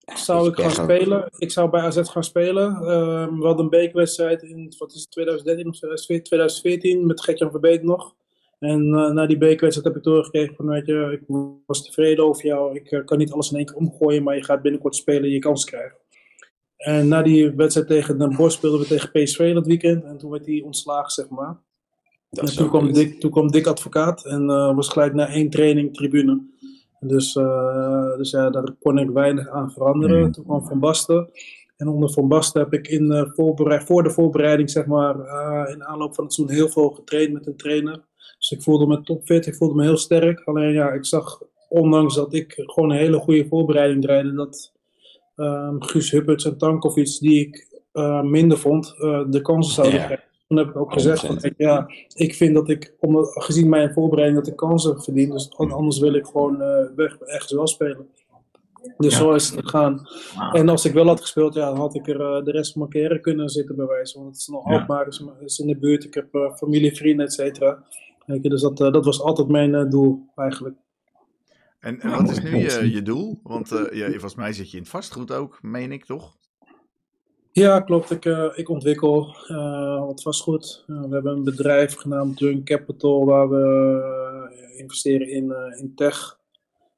[SPEAKER 4] zou ik gaan spelen. Ik zou bij AZ gaan spelen. Uh, we hadden een bekerwedstrijd in wat is het, 2013 of 2014 met Gertjan Verbeek nog. En uh, na die bekerwedstrijd heb ik doorgekregen van, weet je, ik was tevreden over jou. Ik kan niet alles in één keer omgooien, maar je gaat binnenkort spelen je kans krijgen. En na die wedstrijd tegen Den Bosch speelden we tegen PSV dat weekend. En toen werd hij ontslagen, zeg maar. En toen, kwam Dick, toen kwam Dick Advocaat en uh, was gelijk na één training tribune. Dus, uh, dus ja, daar kon ik weinig aan veranderen. Mm. Toen kwam Van Basten. En onder Van Basten heb ik in, uh, voor de voorbereiding, zeg maar, in aanloop van het seizoen heel veel getraind met een trainer. Dus ik voelde me topfit, ik voelde me heel sterk. Alleen ja, ik zag, ondanks dat ik gewoon een hele goede voorbereiding draaide, dat um, Guus Hupperts en Tankovic, die ik minder vond, de kansen zouden yeah. krijgen. Toen heb ik ook gezegd, van, ja, ik vind dat ik, omdat, gezien mijn voorbereiding, dat ik kansen verdien. Dus anders wil ik gewoon uh, weg, ergens wel spelen. Dus ja. zo is het gegaan. En als ik wel had gespeeld, ja, dan had ik er uh, de rest van mijn carrière kunnen zitten bij wijze. Want het is nog ja. Alkmaar, is, is in de buurt. Ik heb uh, familie, vrienden, et cetera. Dus dat, dat was altijd mijn doel, eigenlijk.
[SPEAKER 1] En, en wat is nu je, je doel? Want je, volgens mij zit je in het vastgoed ook, meen ik, toch?
[SPEAKER 4] Ja, klopt. Ik, uh, ik ontwikkel uh, wat vastgoed. Uh, we hebben een bedrijf genaamd Drunk Capital waar we investeren in, in tech,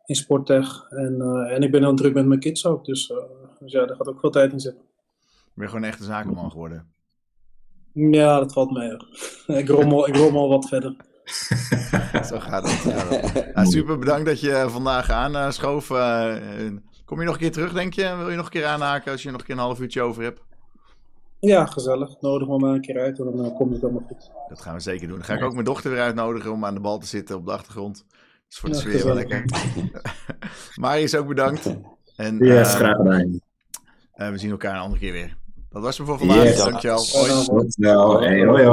[SPEAKER 4] in sporttech. En, en ik ben heel druk met mijn kids ook, dus, dus ja, daar gaat ook veel tijd in zitten.
[SPEAKER 1] Ben je gewoon echt een zakenman geworden?
[SPEAKER 4] Ja, dat valt mee. <laughs> ik, rommel, ik rommel wat verder. <laughs>
[SPEAKER 1] Zo gaat het. Ja, super, bedankt dat je vandaag aanschoof. Kom je nog een keer terug, denk je? Wil je nog een keer aanhaken als je nog een keer een half uurtje over hebt?
[SPEAKER 4] Ja, gezellig. Nodig me maar een keer uit en dan uh, komt het allemaal goed.
[SPEAKER 1] Dat gaan we zeker doen. Dan ga ik ook mijn dochter weer uitnodigen om aan de bal te zitten op de achtergrond. Dat is voor de ja, sfeer wel lekker. <laughs> Marius ook bedankt.
[SPEAKER 3] En, ja, yes, uh, graag gedaan.
[SPEAKER 1] Uh, we zien elkaar een andere keer weer. Dat was hem voor vandaag. Yes. Dankjewel.
[SPEAKER 3] Hoi. Hoi. Hoi. Hoi.